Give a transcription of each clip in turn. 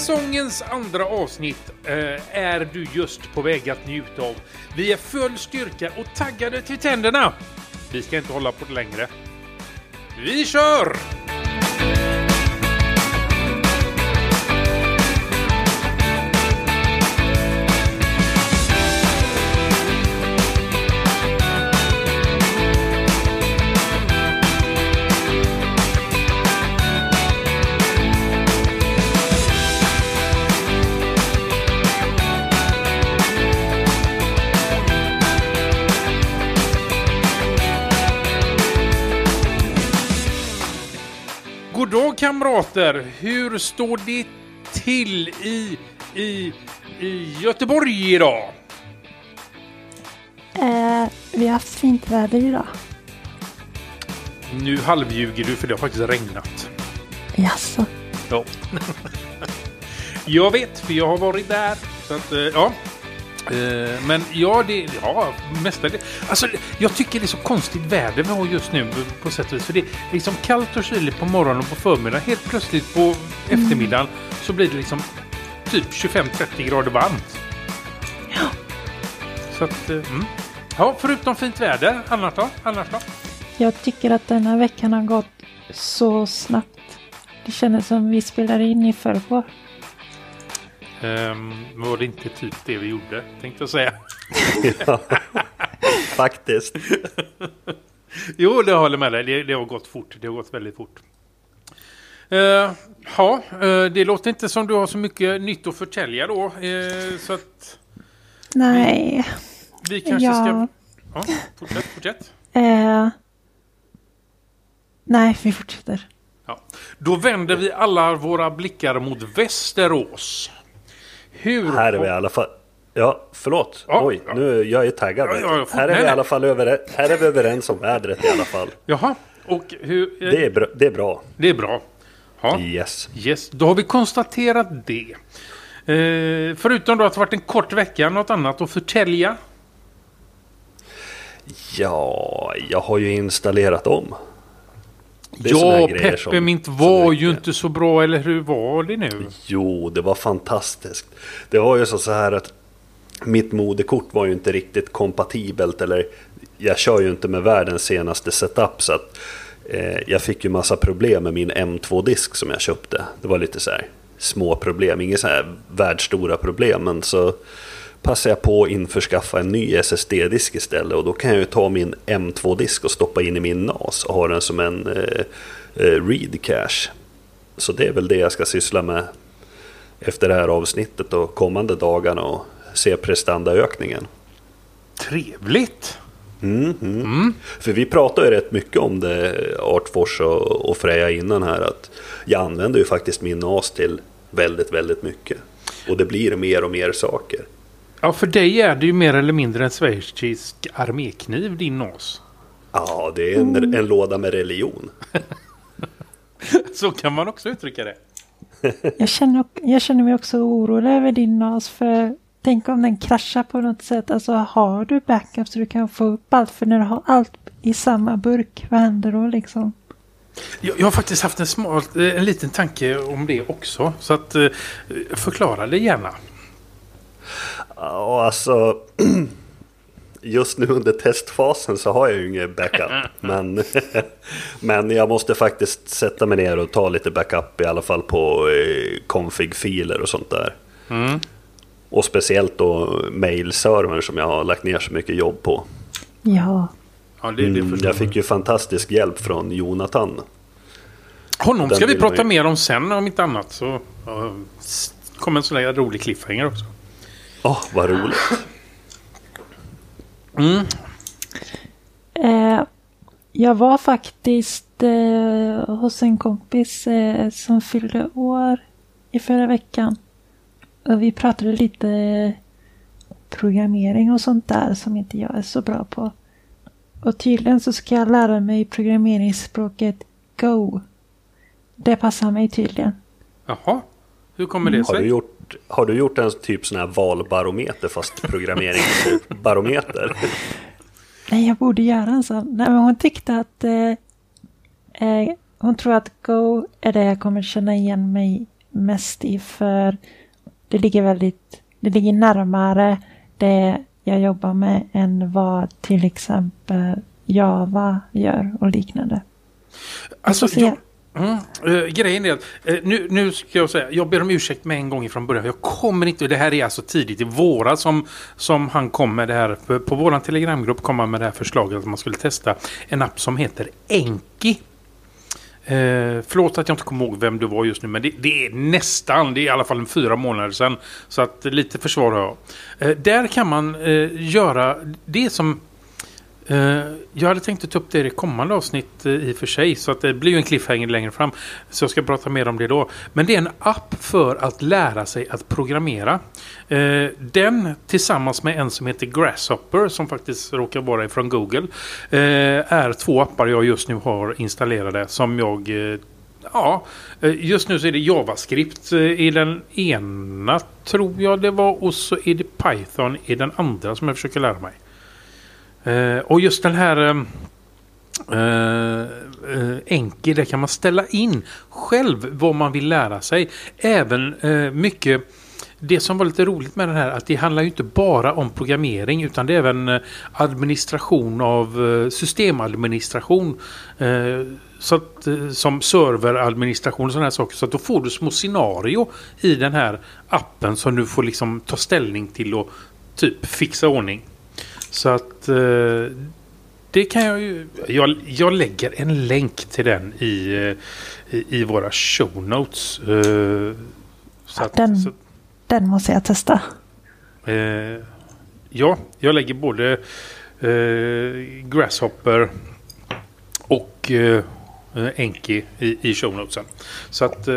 Säsongens andra avsnitt eh, är du just på väg att njuta av. Vi är full styrka och taggade till tänderna. Vi ska inte hålla på det längre. Vi kör! Kamrater! Hur står det till i, i, i Göteborg idag? Eh, vi har haft fint väder idag. Nu halvljuger du för det har faktiskt regnat. Jaså? Ja. jag vet, för jag har varit där. Så att, eh, ja. Eh, Men ja, det ja, mestadels. Alltså, jag tycker det är så konstigt väder vi har just nu på sätt och vis. För det är liksom kallt och kyligt på morgonen och på förmiddagen. Helt plötsligt på eftermiddagen så blir det liksom typ 25-30 grader varmt. Ja. Så att, eh, mm. Ja, förutom fint väder. Annars då? Annars då? Jag tycker att den här veckan har gått så snabbt. Det kändes som vi spelade in i förrgår. Um, var det inte typ det vi gjorde, tänkte jag säga. Ja, faktiskt. Jo, det håller med dig. Det, det har gått fort. Det har gått väldigt fort. Uh, ja, uh, det låter inte som du har så mycket nytt att förtälja då. Uh, så att Nej. vi kanske Ja. ska... Ja, fortsätt, fortsätt. Eh, nej, vi fortsätter. Ja. Då vänder vi alla våra blickar mot Västerås. Hur... Här är vi i alla fall. Ja, förlåt. Ja, Oj, ja. nu jag är taggad. Ja, här är vi i alla fall över, här är vi överens om vädret i alla fall. Jaha, och hur... eh, Det är bra. Det är bra. det är bra. Ja. Yes. Yes, då har vi konstaterat det. Eh, förutom då att det varit en kort vecka, något annat att förtälja? Ja, jag har ju installerat om. Det är såna här Ja, som- Peppermint som var räcker. ju inte så bra, eller hur var det nu? Jo, det var fantastiskt. Det var ju så så här att mitt moderkort var ju inte riktigt kompatibelt eller jag kör ju inte med världens senaste setup så att eh, jag fick ju massa problem med min M2-disk som jag köpte. Det var lite så här små problem, inga så här världsstora problem men så passade jag på att införskaffa en ny SSD-disk istället och då kan jag ju ta min M2-disk och stoppa in i min NAS och ha den som en eh, eh, read cache. Så det är väl det jag ska syssla med efter det här avsnittet och kommande dagarna och se prestandaökningen. Trevligt! Mm, mm. För vi pratar ju rätt mycket om det, Artfors och, och Freja innan här, att jag använder ju faktiskt min NAS till väldigt, väldigt mycket. Och det blir mer och mer saker. Ja, för dig är det ju mer eller mindre en schweizisk armékniv, din NAS. Ja, det är en, en låda med religion. Så kan man också uttrycka det. Jag känner, jag känner mig också orolig över din NAS. För tänk om den kraschar på något sätt. Alltså har du backup så du kan få upp allt. För när du har allt i samma burk, vad händer då liksom? Jag, jag har faktiskt haft en, smal, eh, en liten tanke om det också. Så att eh, förklara det gärna. Ja, alltså... Just nu under testfasen så har jag ju ingen backup. men, men jag måste faktiskt sätta mig ner och ta lite backup i alla fall på eh, config-filer och sånt där. Mm. Och speciellt då mail-servern som jag har lagt ner så mycket jobb på. Ja, Ja, det, det Mm, jag fick ju fantastisk hjälp från Jonathan. Honom Den ska vi prata ju- mer om sen om inte annat. Så s- kommer en sån där rolig cliffhanger också. Åh, vad roligt. Mm. Eh, jag var faktiskt eh, hos en kompis eh, som fyllde år i förra veckan. Och vi pratade lite programmering och sånt där som inte jag är så bra på. Och tydligen så ska jag lära mig programmeringsspråket Go. Det passar mig tydligen. Jaha, hur kommer det Har du sig? Gjort, har du gjort en typ sån här valbarometer fast programmeringsbarometer? Nej, jag borde göra en sån. Nej, men hon tyckte att... Eh, eh, hon tror att Go är det jag kommer känna igen mig mest i för det ligger väldigt, det ligger närmare det jag jobbar med än vad till exempel Java gör och liknande. Alltså, jag, mm, Uh, grejen är att uh, nu, nu ska jag säga, jag ber om ursäkt med en gång ifrån början. Jag kommer inte, det här är alltså tidigt i våras som, som han kom med det här. På, på vår telegramgrupp kom han med det här förslaget att man skulle testa en app som heter Enki. Uh, förlåt att jag inte kommer ihåg vem du var just nu, men det, det, är nästan, det är i alla fall en fyra månader sedan. Så att lite försvar har jag. Uh, där kan man göra det som Eh, jag hade tänkt att ta upp det i det kommande avsnitt eh, i och för sig. Så att det blir ju en cliffhanger längre fram. Så jag ska prata mer om det då. Men det är en app för att lära sig att programmera. Eh, den tillsammans med en som heter Grasshopper. Som faktiskt råkar vara ifrån Google. Är två appar jag just nu har installerade. Som jag Ja, just nu så är det JavaScript i den ena tror jag det var och så är det Python i den andra som jag försöker lära mig. Eh, och just den här ehm, eh, eh, där kan man ställa in själv vad man vill lära sig. Även eh, mycket det som var lite roligt med den här att det handlar ju inte bara om programmering utan det är även eh, administration av eh, systemadministration. Eh, så att, som serveradministration och sådana här saker. Så att då får du små scenario i den här appen som du får liksom ta ställning till och typ fixa ordning. Så att eh, det kan jag ju... Jag, jag lägger en länk till den i, eh, i, i våra show notes. Eh, så att, den, så, den måste jag testa. ja, jag lägger både Grasshopper och Enki i, i show notesen. Så att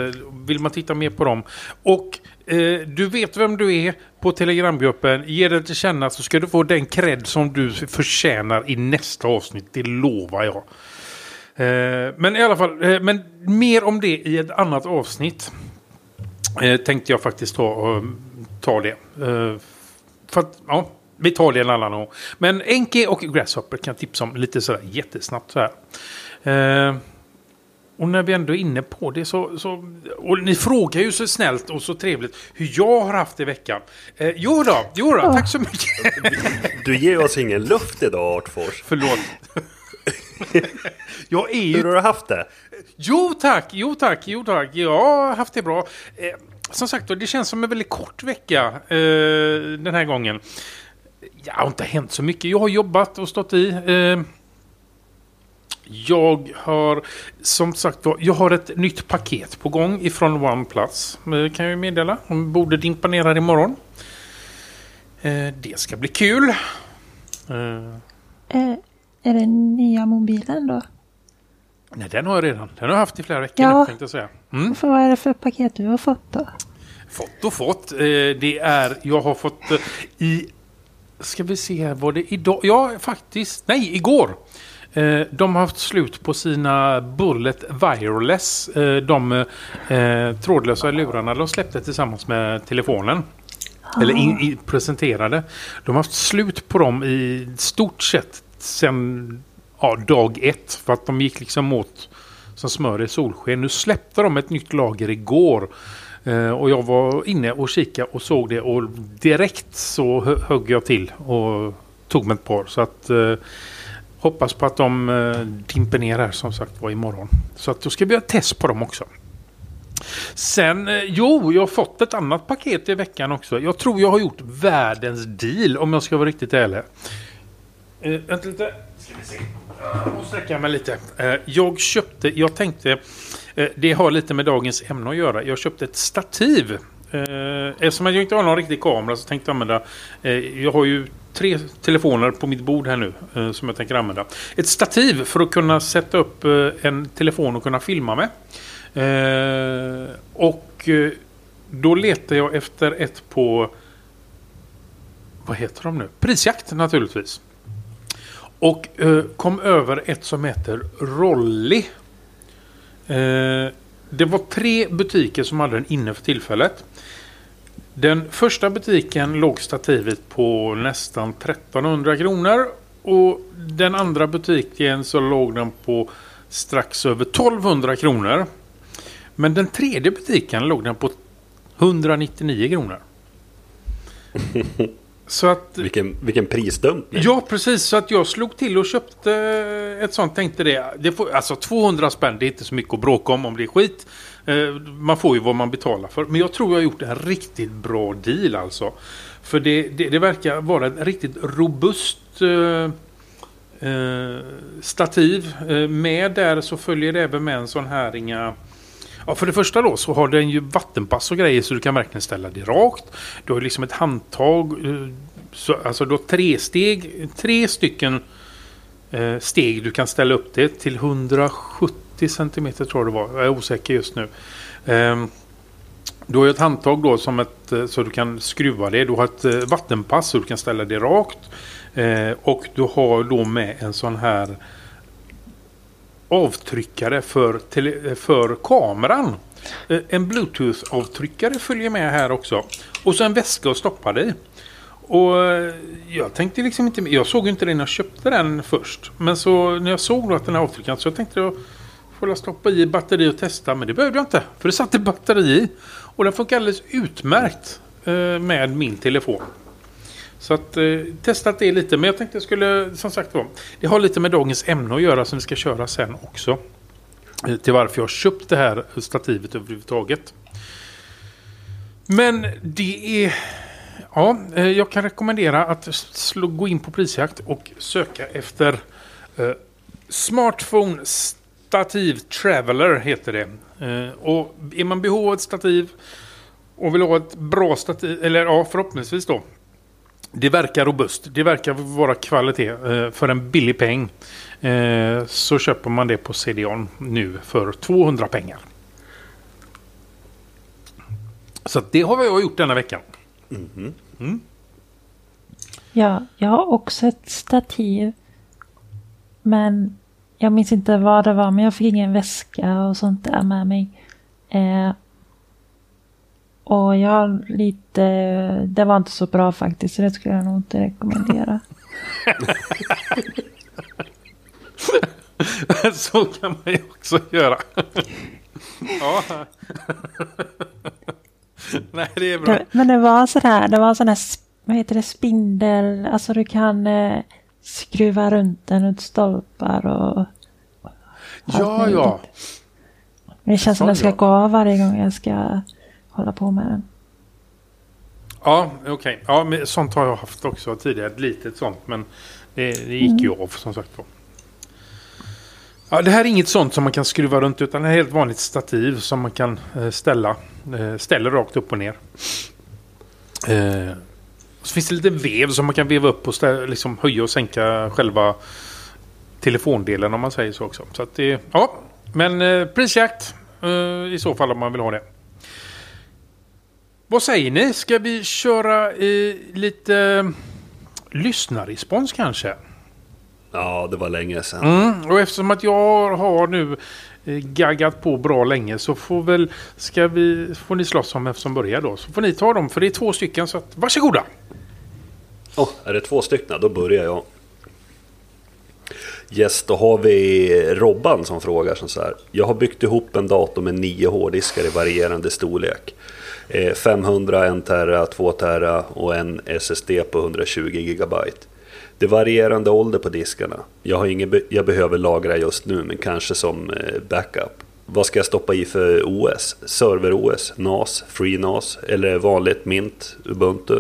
vill man titta mer på dem. Och Eh, du vet vem du är på Telegramgruppen. Ge dig till känna så ska du få den cred som du förtjänar i nästa avsnitt. Det lovar jag. Eh, men i alla fall, eh, men mer om det i ett annat avsnitt. Eh, tänkte jag faktiskt ta, eh, ta det. Eh, för att, ja, vi tar det en annan gång. Men Enke och Grasshopper kan jag tipsa om lite sådär jättesnabbt så här. Eh, och när vi ändå är inne på det så, så... Och ni frågar ju så snällt och så trevligt hur jag har haft det i veckan. Eh, jo då, jo då, tack så mycket. Du ger oss ingen luft idag, Artfors. Förlåt. jag är ju... Hur har du haft det? Jo tack, jo tack, jo tack. Jag har haft det bra. Eh, som sagt det känns som en väldigt kort vecka eh, den här gången. Ja, det har inte hänt så mycket. Jag har jobbat och stått i. Eh, jag har som sagt jag har ett nytt paket på gång ifrån OnePlus. Eh, kan jag meddela. De borde dimpa ner här imorgon. Eh, det ska bli kul. Eh. Är det nya mobilen då? Nej, den har jag redan. Den har jag haft i flera veckor ja. nu, tänkte jag säga. Mm. Vad är det för paket du har fått då? Fått och fått. Det är, jag har fått i, ska vi se här, var det idag? Ja, faktiskt, nej, igår. Eh, de har haft slut på sina Bullet Wireless. Eh, de eh, trådlösa lurarna de släppte tillsammans med telefonen. Eller in, in, presenterade. De har haft slut på dem i stort sett sen ja, dag ett. För att de gick liksom åt som smör i solsken. Nu släppte de ett nytt lager igår. Eh, och jag var inne och kikade och såg det och direkt så högg jag till och tog mig ett par. Så att eh, Hoppas på att de eh, dimper ner här som sagt var imorgon. Så att då ska vi göra test på dem också. Sen, eh, jo, jag har fått ett annat paket i veckan också. Jag tror jag har gjort världens deal om jag ska vara riktigt ärlig. Eh, vänta lite. Ska vi se. Jag måste sträcka mig lite. Eh, jag köpte, jag tänkte, eh, det har lite med dagens ämne att göra. Jag köpte ett stativ. Eh, eftersom jag inte har någon riktig kamera så tänkte jag använda, eh, jag har ju tre telefoner på mitt bord här nu eh, som jag tänker använda. Ett stativ för att kunna sätta upp eh, en telefon och kunna filma med. Eh, och eh, då letar jag efter ett på vad heter de nu? Prisjakt naturligtvis. Och eh, kom över ett som heter Rolly. Eh, det var tre butiker som hade den inne för tillfället. Den första butiken låg stativet på nästan 1300 kronor. Och den andra butiken så låg den på strax över 1200 kronor. Men den tredje butiken låg den på 199 kronor. Så att... Vilken, vilken prisdumpning. Ja, precis. Så att jag slog till och köpte ett sånt. Tänkte det. det får, alltså 200 spänn, det är inte så mycket att bråka om om det är skit. Eh, man får ju vad man betalar för. Men jag tror jag har gjort en riktigt bra deal alltså. För det, det, det verkar vara ett riktigt robust eh, eh, stativ. Eh, med där så följer det även med en sån här inga... Ja, för det första då så har den ju vattenpass och grejer så du kan verkligen ställa det rakt. Du har liksom ett handtag. Eh, så, alltså du har tre steg, tre stycken eh, steg du kan ställa upp det till 170 centimeter tror jag det var. Jag är osäker just nu. Eh, du har ju ett handtag då som ett, eh, så du kan skruva det. Du har ett eh, vattenpass så du kan ställa det rakt. Eh, och du har då med en sån här avtryckare för, tele, för kameran. Eh, en bluetooth-avtryckare följer med här också. Och så en väska att stoppa det i. Och eh, jag tänkte liksom inte... Jag såg inte det när jag köpte den först. Men så när jag såg att den här avtryckaren så jag tänkte jag får jag stoppa i batteri och testa. Men det behövde jag inte. För det satt ett batteri i. Och den funkar alldeles utmärkt eh, med min telefon. Så att eh, testat det lite. Men jag tänkte jag skulle som sagt var. Det har lite med dagens ämne att göra som vi ska köra sen också. Eh, till varför jag har köpt det här stativet överhuvudtaget. Men det är... Ja, eh, jag kan rekommendera att slå, gå in på prisjakt och söka efter eh, Smartphone Stativ Traveler heter det. Eh, och är man behov av ett stativ och vill ha ett bra stativ, eller ja förhoppningsvis då. Det verkar robust, det verkar vara kvalitet eh, för en billig peng. Eh, så köper man det på CDON nu för 200 pengar. Så det har jag gjort denna veckan. Ja, jag har också ett stativ. Men jag minns inte vad det var. Men jag fick ingen väska och sånt där med mig. Eh, och jag har lite... Det var inte så bra faktiskt. Så det skulle jag nog inte rekommendera. Så kan man ju också göra. ja. Nej, det är bra. Det, men det var sådär. Det var sån här... Vad heter det? Spindel. Alltså du kan eh, skruva runt den ut stolpar och... Ja, ja. Men det känns som Sa den ska jag? gå av varje gång jag ska hålla på med den. Ja, okej. Ja, men sånt har jag haft också tidigare. Ett litet sånt. Men det, det gick ju av som sagt var. Ja, det här är inget sånt som man kan skruva runt utan det är ett helt vanligt stativ som man kan eh, ställa. Eh, ställer rakt upp och ner. Eh, så finns det lite vev som man kan veva upp och stä- liksom höja och sänka själva telefondelen om man säger så också. Så det, ja, men eh, prisjakt eh, i så fall om man vill ha det. Vad säger ni? Ska vi köra eh, lite eh, lyssnarrespons kanske? Ja, det var länge sedan. Mm, och eftersom att jag har nu eh, gaggat på bra länge så får väl ska vi får ni slåss om vem som börjar då. Så får ni ta dem för det är två stycken så att varsågoda. Åh, är det två stycken? Då börjar jag. Yes, då har vi Robban som frågar som så här. Jag har byggt ihop en dator med nio hårddiskar i varierande storlek. Eh, 500, 1 tera, 2 tera och en SSD på 120 gigabyte. Det är varierande ålder på diskarna. Jag, har ingen jag behöver lagra just nu, men kanske som eh, backup. Vad ska jag stoppa i för OS? Server-OS? NAS? FreeNAS? Eller vanligt Mint? Ubuntu?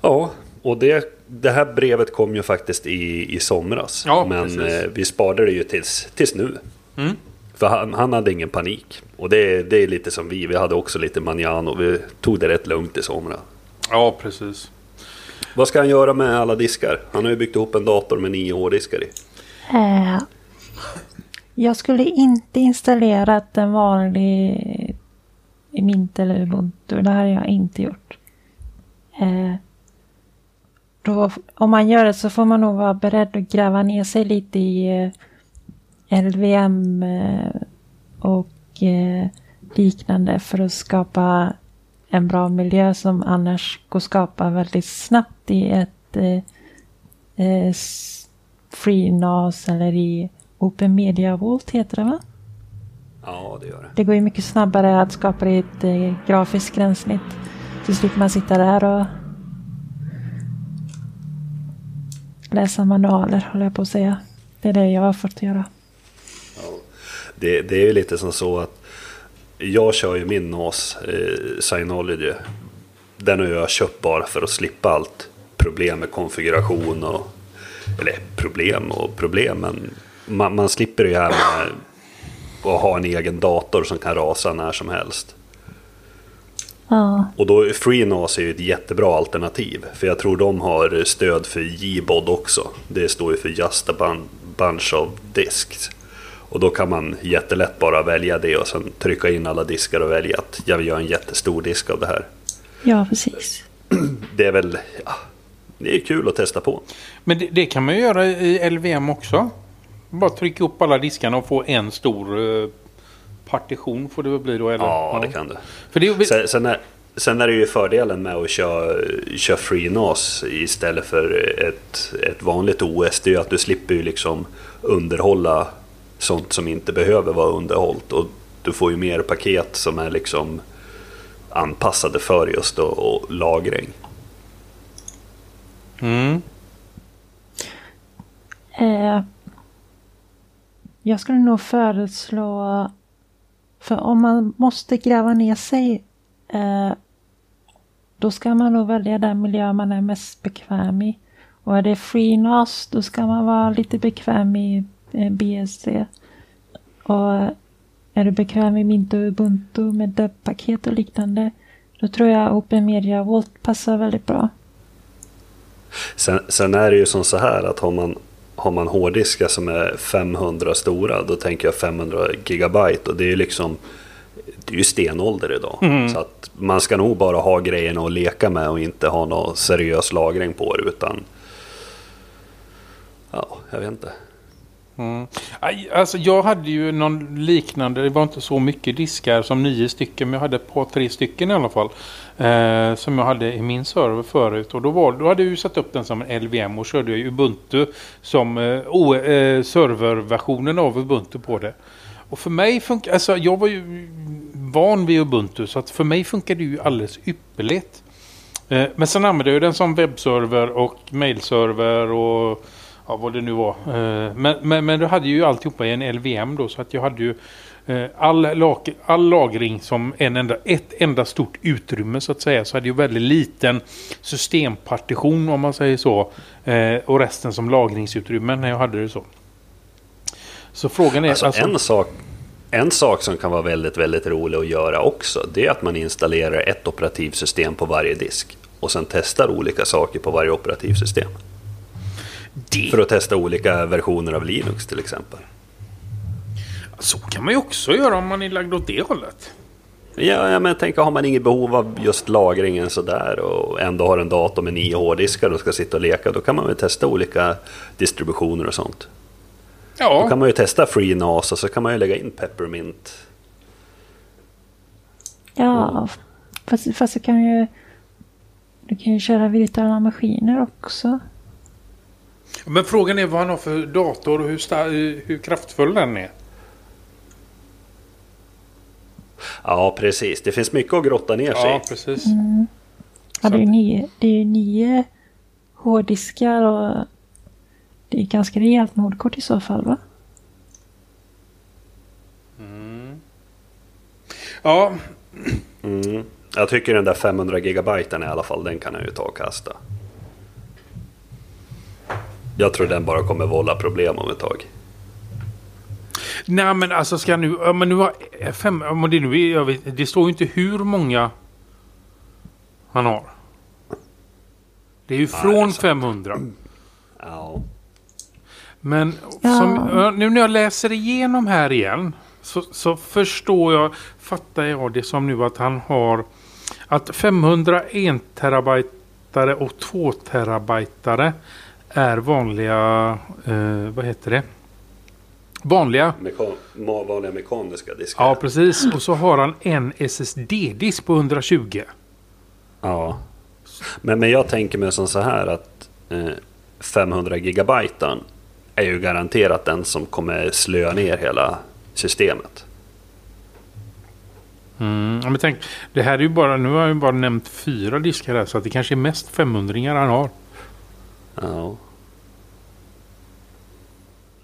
Ja, och det, det här brevet kom ju faktiskt i, i somras. Ja, men precis. eh, vi sparade det ju tills, tills nu. Mm. För han, han hade ingen panik. Och det, det är lite som vi. Vi hade också lite manjano. Vi tog det rätt lugnt i somras. Ja, precis. Vad ska han göra med alla diskar? Han har ju byggt ihop en dator med nio hårddiskar i. Eh, jag skulle inte installerat en vanlig Mint eller Ubuntu. Det hade jag inte gjort. Eh, då, om man gör det så får man nog vara beredd att gräva ner sig lite i eh, LVM eh, och eh, liknande för att skapa en bra miljö som annars går att skapa väldigt snabbt i ett eh, eh, FreeNAS eller i Open Media Vault heter det va? Ja, det gör det. Det går ju mycket snabbare att skapa ett eh, grafiskt gränssnitt. Så slipper man sitta där och läsa manualer, håller jag på att säga. Det är det jag har fått göra. Ja. Det, det är ju lite som så att jag kör ju min NAS, eh, Synology. Den har jag köpt bara för att slippa allt problem med konfiguration och... Eller problem och problem, men man, man slipper det här med att ha en egen dator som kan rasa när som helst. Ja, Och då FreeNAS är ju ett jättebra alternativ. För jag tror de har stöd för JBOD också. Det står ju för Just a bun- Bunch of Disks. Och då kan man jättelätt bara välja det och sen trycka in alla diskar och välja att jag vill göra en jättestor disk av det här. ja precis. Det är väl, ja, det är kul att testa på. Men det, det kan man ju göra i LVM också. Bara trycka upp alla diskarna och få en stor eh, partition får det väl bli då? Eller? Ja, det kan du. För det, Sen, sen, är, sen är det ju fördelen med att köra, köra FreeNAS istället för ett, ett vanligt OS. Det är ju att du slipper ju liksom underhålla sånt som inte behöver vara underhållt. Och du får ju mer paket som är liksom anpassade för just då, och lagring. mm. Eh, jag skulle nog föreslå, för om man måste gräva ner sig, eh, då ska man nog välja den miljö man är mest bekväm i. Och är det FreeNAS, då ska man vara lite bekväm i eh, BSD. Och är du bekväm i Mint och Ubuntu med deb-paket och liknande, då tror jag Open Media Vault passar väldigt bra. Sen, sen är det ju som så här att har man, har man hårddiskar som är 500 stora, då tänker jag 500 gigabyte. Och det är ju liksom det är ju stenålder idag. Så att man ska nog bara ha grejerna att leka med och inte ha någon seriös lagring på det. Utan ja, jag vet inte. Mm. Alltså jag hade ju någon liknande, det var inte så mycket diskar som nio stycken, men jag hade ett par, tre stycken i alla fall. Eh, som jag hade i min server förut. Och då, var, då hade jag ju satt upp den som en LVM och körde jag Ubuntu som eh, o, eh, serverversionen av Ubuntu på det. Och för mig funkar, alltså jag var ju van vid Ubuntu så att för mig funkar det ju alldeles ypperligt. Eh, men sen använde jag den som webbserver och mailserver och ja, vad det nu var. Eh, men, men, men du hade ju alltihopa i en LVM då så att jag hade ju eh, all, lag, all lagring som en enda, ett enda stort utrymme så att säga. Så hade jag väldigt liten systempartition om man säger så. Eh, och resten som lagringsutrymme när jag hade det så. Så frågan är... Alltså, alltså- en, sak, en sak som kan vara väldigt, väldigt rolig att göra också. Det är att man installerar ett operativsystem på varje disk. Och sen testar olika saker på varje operativsystem. Det, För att testa olika versioner av Linux till exempel. Så kan man ju också göra om man är lagd åt det hållet. Ja, ja, men jag tänker har man inget behov av just lagringen sådär och ändå har en dator med nio hårddiskar och ska sitta och leka. Då kan man väl testa olika distributioner och sånt. Då Ja, kan man ju testa FreeNAS och så kan man ju lägga in Peppermint. Ja, fast, fast du kan ju... Du kan ju köra virtuella maskiner också. Men frågan är vad han har för dator och hur, hur kraftfull den är. Ja, precis. Det finns mycket att grotta ner sig Ja, i. precis. Ja, det, är ju nio, det är nio hårddiskar och det är ganska rejält med hårdkort i så fall va? Ja, Mm. Jag tycker den där 500 gigabyten i alla fall, den kan jag ju ta och kasta. Jag tror den bara kommer vålla problem om ett tag. nej men alltså ska nu... Men nu har fem... Men det, nu är, jag vet, det står ju inte hur många han har. Det är ju från sant. 500. Ja. Men som, nu när jag läser igenom här igen så, så förstår jag, fattar jag det som nu att han har att 501 terabytare och 2 terabytare är vanliga, eh, vad heter det? Vanliga. Mekan- vanliga mekaniska diskar. Ja, precis. Och så har han en SSD-disk på 120. Ja. Men, men jag tänker mig som så här att eh, 500 gigabyten är ju garanterat den som kommer slöa ner hela systemet. Mm, men tänk, det här är ju bara, nu har jag ju bara nämnt fyra diskar här så att det kanske är mest 500 han har. Ja.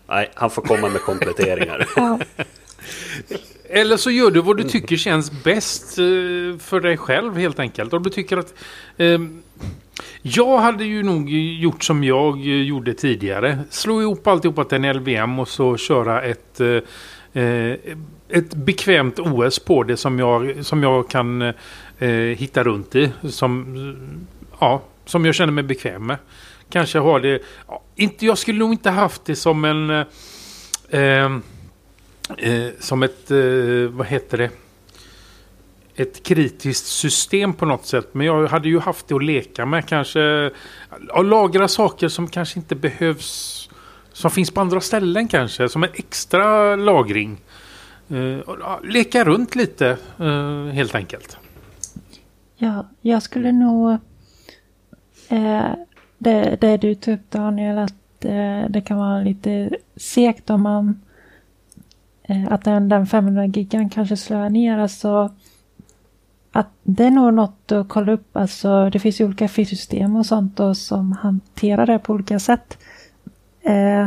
Nej, han får komma med kompletteringar. Ja. Eller så gör du vad du tycker känns bäst eh, för dig själv helt enkelt. Om du tycker att... Eh, jag hade ju nog gjort som jag eh, gjorde tidigare. Slå ihop alltihopa till en LVM och så köra ett... Eh, eh, ett bekvämt OS på det som jag, som jag kan eh, hitta runt i. Som, ja, som jag känner mig bekväm med. Kanske ha det... Ja, inte, jag skulle nog inte haft det som en... Eh, ehm, eh, som ett... Eh, vad heter det? Ett kritiskt system på något sätt. Men jag hade ju haft det att leka med. Kanske... Och lagra saker som kanske inte behövs... Som finns på andra ställen kanske. Som en extra lagring. Eh, leka runt lite eh, helt enkelt. Ja, jag skulle nog... Eh, det, det du tog upp Daniel, att eh, det kan vara lite segt om man... Eh, att den, den 500 gigan kanske slår ner. Alltså, att det är nog något att kolla upp. Alltså, det finns ju olika filsystem och sånt då, som hanterar det på olika sätt. Eh,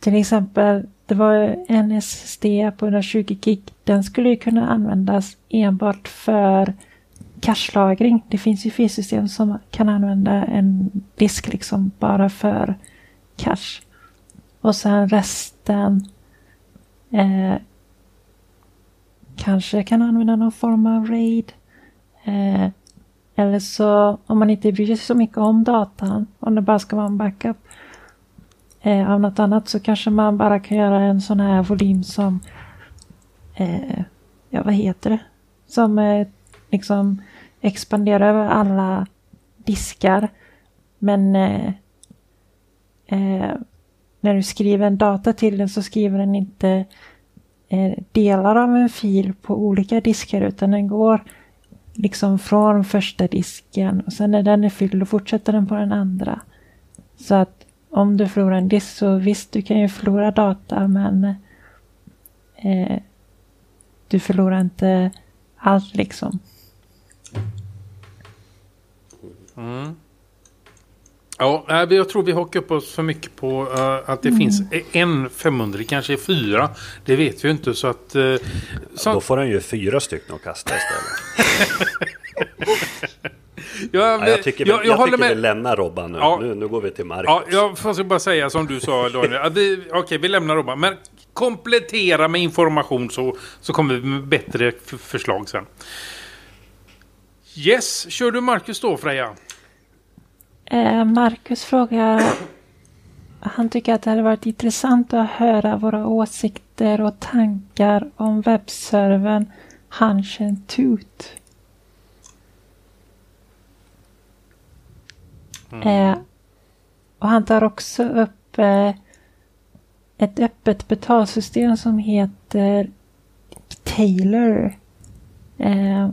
till exempel det var en SSD på 120 gig. Den skulle ju kunna användas enbart för cashlagring. Det finns ju filsystem som kan använda en disk liksom bara för cash. Och sen resten eh, kanske kan använda någon form av RAID. Eh, eller så om man inte bryr sig så mycket om datan, om det bara ska vara en backup, eh, av något annat så kanske man bara kan göra en sån här volym som, eh, ja vad heter det, som eh, liksom expandera över alla diskar. Men eh, eh, när du skriver en data till den så skriver den inte eh, delar av en fil på olika diskar utan den går liksom från första disken och sen när den är fylld då fortsätter den på den andra. Så att om du förlorar en disk så visst, du kan ju förlora data men eh, du förlorar inte allt liksom. Mm. Ja, jag tror vi hakar upp oss för mycket på uh, att det mm. finns en 500, det kanske är fyra. Det vet vi inte så att... Uh, så... Då får han ju fyra stycken att kasta istället. Ja, men, jag tycker, vi, jag, jag, jag tycker med... vi lämnar Robban nu. Ja. nu. Nu går vi till Marcus. Ja, jag får bara säga som du sa Daniel. vi, Okej, okay, vi lämnar Robban. Men komplettera med information så, så kommer vi med bättre förslag sen. Yes, kör du Marcus då Freja? Eh, Marcus frågar... Han tycker att det hade varit intressant att höra våra åsikter och tankar om webbservern Hunch and Toot. Mm. Eh, och han tar också upp eh, ett öppet betalsystem som heter Taylor. Eh,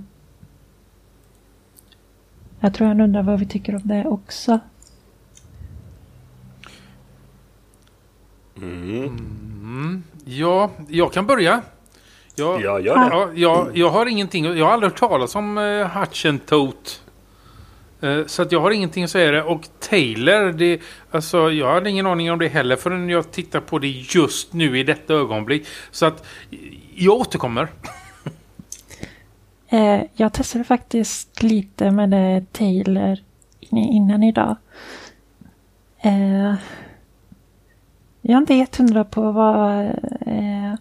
jag tror han undrar vad vi tycker om det också. Mm. Mm. Ja, jag kan börja. Jag, ja, gör det. Ja, jag, jag har ingenting. Jag har aldrig hört talas om uh, Hutch and Tote. Eh, så att jag har ingenting att säga det. Och Taylor, det, alltså, jag hade ingen aning om det heller förrän jag tittar på det just nu i detta ögonblick. Så att jag återkommer. Eh, jag testade faktiskt lite med det Taylor innan idag. Eh, jag är inte helt hundra på vad, eh,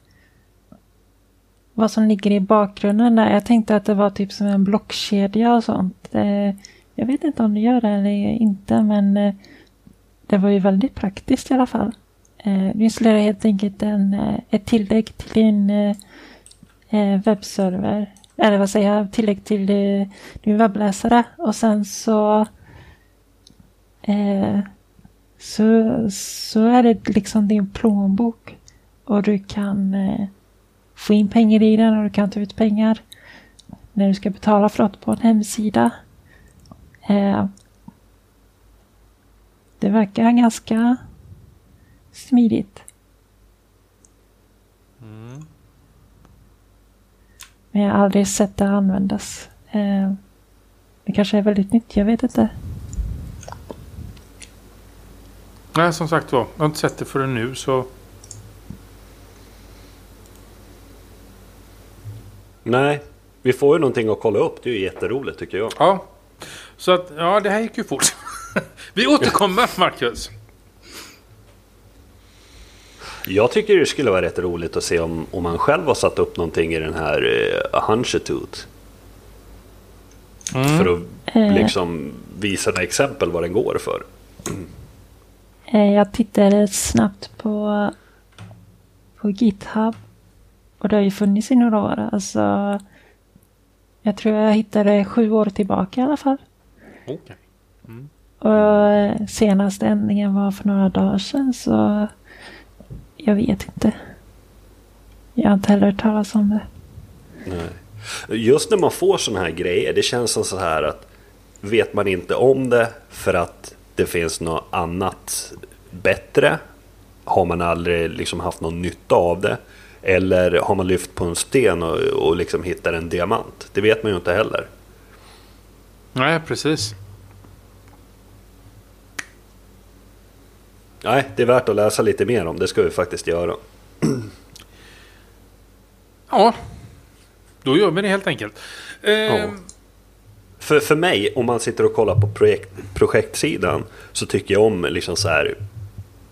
vad som ligger i bakgrunden där. Jag tänkte att det var typ som en blockkedja och sånt. Eh, jag vet inte om det gör det eller inte men eh, det var ju väldigt praktiskt i alla fall. Eh, du installerar helt enkelt en, ett tillägg till din webbserver. Eller vad säger jag? Tillägg till eh, din webbläsare och sen så eh, så, så är det liksom din plånbok. Och du kan eh, få in pengar i den och du kan ta ut pengar när du ska betala för något på en hemsida. Eh, det verkar ganska smidigt. Mm. Men jag har aldrig sett det användas. Eh, det kanske är väldigt nytt, jag vet inte. Nej, som sagt var. Jag har inte sett det förrän nu så... Nej, vi får ju någonting att kolla upp. Det är ju jätteroligt tycker jag. Ja. Så att, ja det här gick ju fort. vi återkommer Marcus. Jag tycker det skulle vara rätt roligt att se om, om man själv har satt upp någonting i den här uh, Hunchitooth. Mm. För att Eh. liksom visa några exempel vad den går för. Eh, jag tittade snabbt på, på GitHub. Och det har ju funnits i några år. Alltså, jag tror jag hittade sju år tillbaka i alla fall. Okej. Och eh, senaste ändringen var för några dagar sedan så jag vet inte. Jag har inte heller hört talas om det. Nej. Just när man får sådana här grejer, det känns som så här att vet man inte om det för att det finns något annat bättre? Har man aldrig liksom haft någon nytta av det? Eller har man lyft på en sten och, och liksom hittar en diamant? Det vet man ju inte heller. Nej, precis. Nej, det är värt att läsa lite mer om. Det ska vi faktiskt göra. Ja. Då gör vi det helt enkelt. Eh, Ja. För, för mig, om man sitter och kollar på projekt, projektsidan så tycker jag om liksom så här,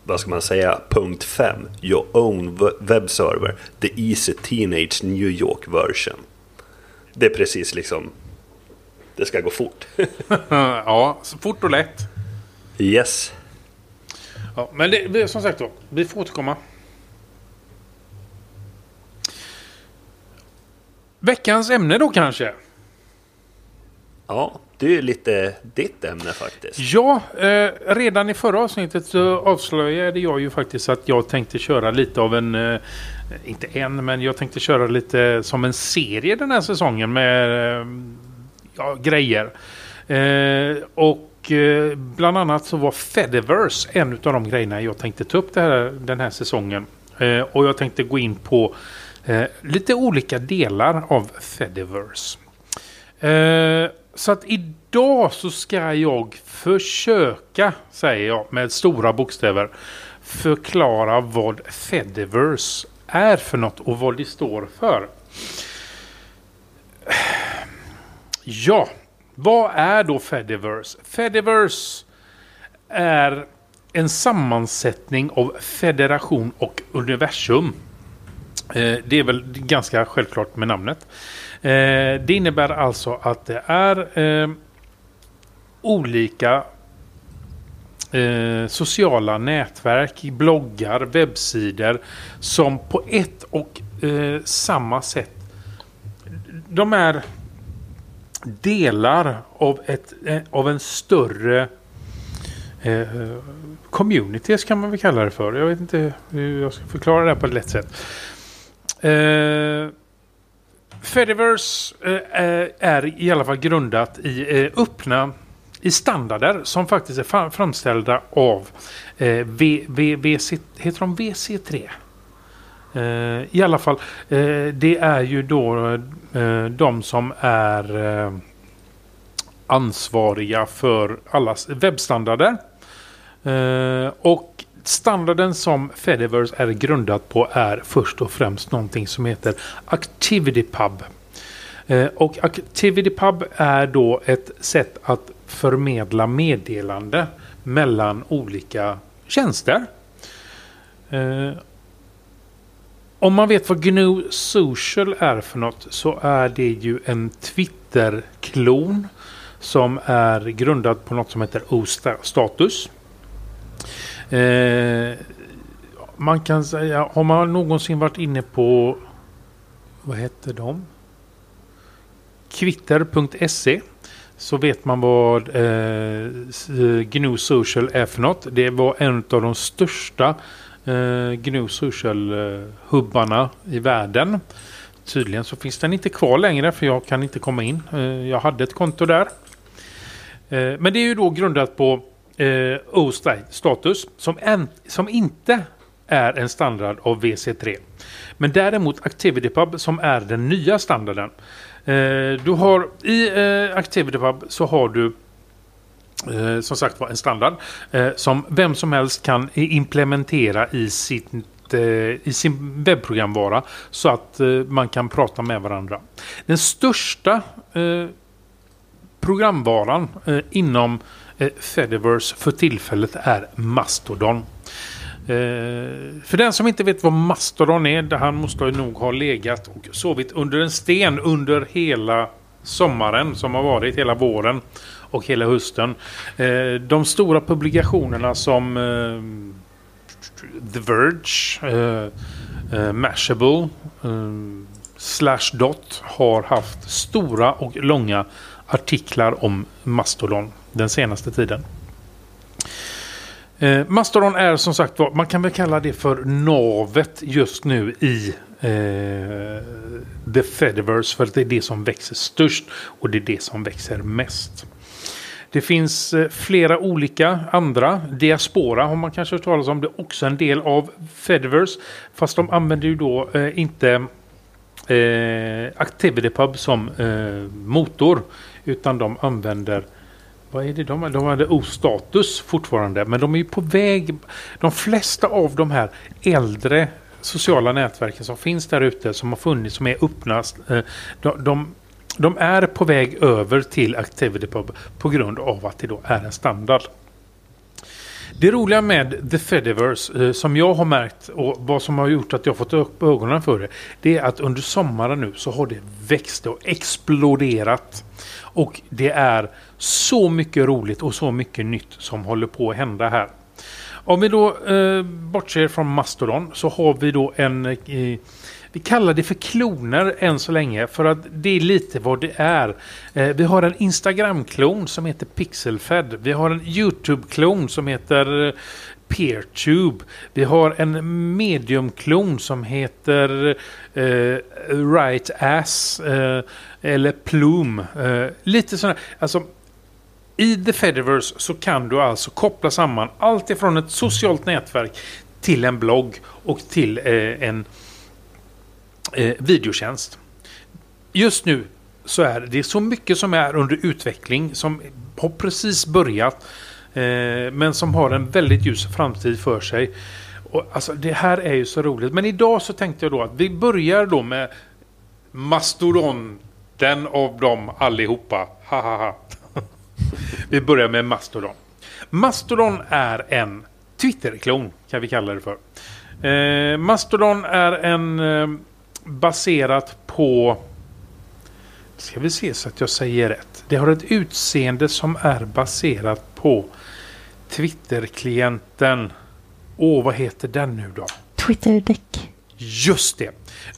vad ska man säga, punkt 5. Your own we- web server, the easy teenage New York version. Det är precis liksom, det ska gå fort. ja, så fort och lätt. yes. Ja, men det, som sagt då, vi får återkomma. Veckans ämne då kanske? Ja, det är lite ditt ämne faktiskt. Ja, eh, redan i förra avsnittet så avslöjade jag ju faktiskt att jag tänkte köra lite av en, eh, inte en, men jag tänkte köra lite som en serie den här säsongen med eh, ja, grejer. Eh, och eh, bland annat så var Fediverse en av de grejerna jag tänkte ta upp det här, den här säsongen. Eh, och jag tänkte gå in på eh, lite olika delar av Fediverse. Eh, så att idag så ska jag försöka, säger jag med stora bokstäver, förklara vad Fediverse är för något och vad det står för. Ja, vad är då Fediverse? Fediverse är en sammansättning av federation och universum. Eh, det är väl ganska självklart med namnet. Eh, det innebär alltså att det är eh, olika sociala nätverk, bloggar, webbsidor som på ett och samma sätt de är delar av, ett, eh, av en större eh, community kan man väl kalla det för. Jag vet inte hur jag ska förklara det här på ett lätt sätt. Eh, Fediverse eh, eh är i alla fall grundat i eh, öppna i standarder som faktiskt är framställda av eh, v, v, VC, heter de VC3? Eh, I alla fall, eh, det är ju då eh, de som är eh, ansvariga för alla webbstandarder. Eh, och standarden som Fediverse är grundat på är först och främst någonting som heter ActivityPub. Eh, och ActivityPub är då ett sätt att förmedla meddelande mellan olika tjänster. Eh, om man vet vad GNU Social är för något så är det ju en Twitter-klon som är grundad på något som heter O-status. Eh, man kan säga, har man någonsin varit inne på, vad heter de? Kvitter.se så vet man vad eh, GNU Social är för något. Det var en av de största eh, GNU Social-hubbarna eh, i världen. Tydligen så finns den inte kvar längre för jag kan inte komma in. Eh, jag hade ett konto där. Eh, men det är ju då grundat på eh, O-status som, en, som inte är en standard av VC3. Men däremot ActivityPub som är den nya standarden. Eh, du har i eh, ActivityPub så har du eh, som sagt var en standard eh, som vem som helst kan implementera i sitt eh, i sin webbprogramvara så att eh, man kan prata med varandra. Den största eh, programvaran eh, inom Fediverse för tillfället är Mastodon. för den som inte vet vad Mastodon är, han måste nog ha legat och sovit under en sten under hela sommaren som har varit, hela våren och hela hösten. Eh, de stora publikationerna som eh, The Verge, eh, Mashable, Slashdot har haft stora och långa artiklar om Mastodon den senaste tiden. Eh, Mastodon är som sagt man kan väl kalla det för navet just nu i eh, The Fediverse för det är det som växer störst och det är det som växer mest. Det finns eh, flera olika andra. Diaspora har man kanske hört talas om. Det är också en del av Fediverse. Fast de använder ju då eh, inte eh, ActivityPub som eh, motor. Utan de använder vad är det de De använder O-status fortfarande. Men de är ju på väg. De flesta av de här äldre sociala nätverken som finns där ute som har funnits, som är öppna. Eh, de, de de är på väg över till ActivityPub på grund av att det då är en standard. Det roliga med The Fediverse eh, som jag har märkt och vad som har gjort att jag fått upp ögonen för det. Det är att under sommaren nu så har det växt och exploderat. Och det är så mycket roligt och så mycket nytt som håller på att hända här. Om vi då eh, bortser från Mastodon så har vi då en eh, vi kallar det för kloner än så länge för att det är lite vad det är. Eh, vi har en Instagram-klon som heter Pixelfed. Vi har en YouTube-klon som heter eh, Peertube. Vi har en medium-klon som heter eh, Right Ass eh, eller Plume. Eh, lite sådana. Alltså, I The Fediverse så kan du alltså koppla samman allt ifrån ett socialt nätverk till en blogg och till eh, en eh, videotjänst. Just nu så är det så mycket som är under utveckling som har precis börjat eh, men som har en väldigt ljus framtid för sig. Och, alltså, det här är ju så roligt. Men idag så tänkte jag då att vi börjar då med Mastodon. Den av dem allihopa. Ha, ha, ha. vi börjar med Mastodon. Mastodon är en Twitterklon kan vi kalla det för. Eh, Mastodon är en eh, baserat på... Ska vi se så att jag säger rätt. Det har ett utseende som är baserat på Twitter-klienten. Åh, vad heter den nu då? Twitter-däck. Just det.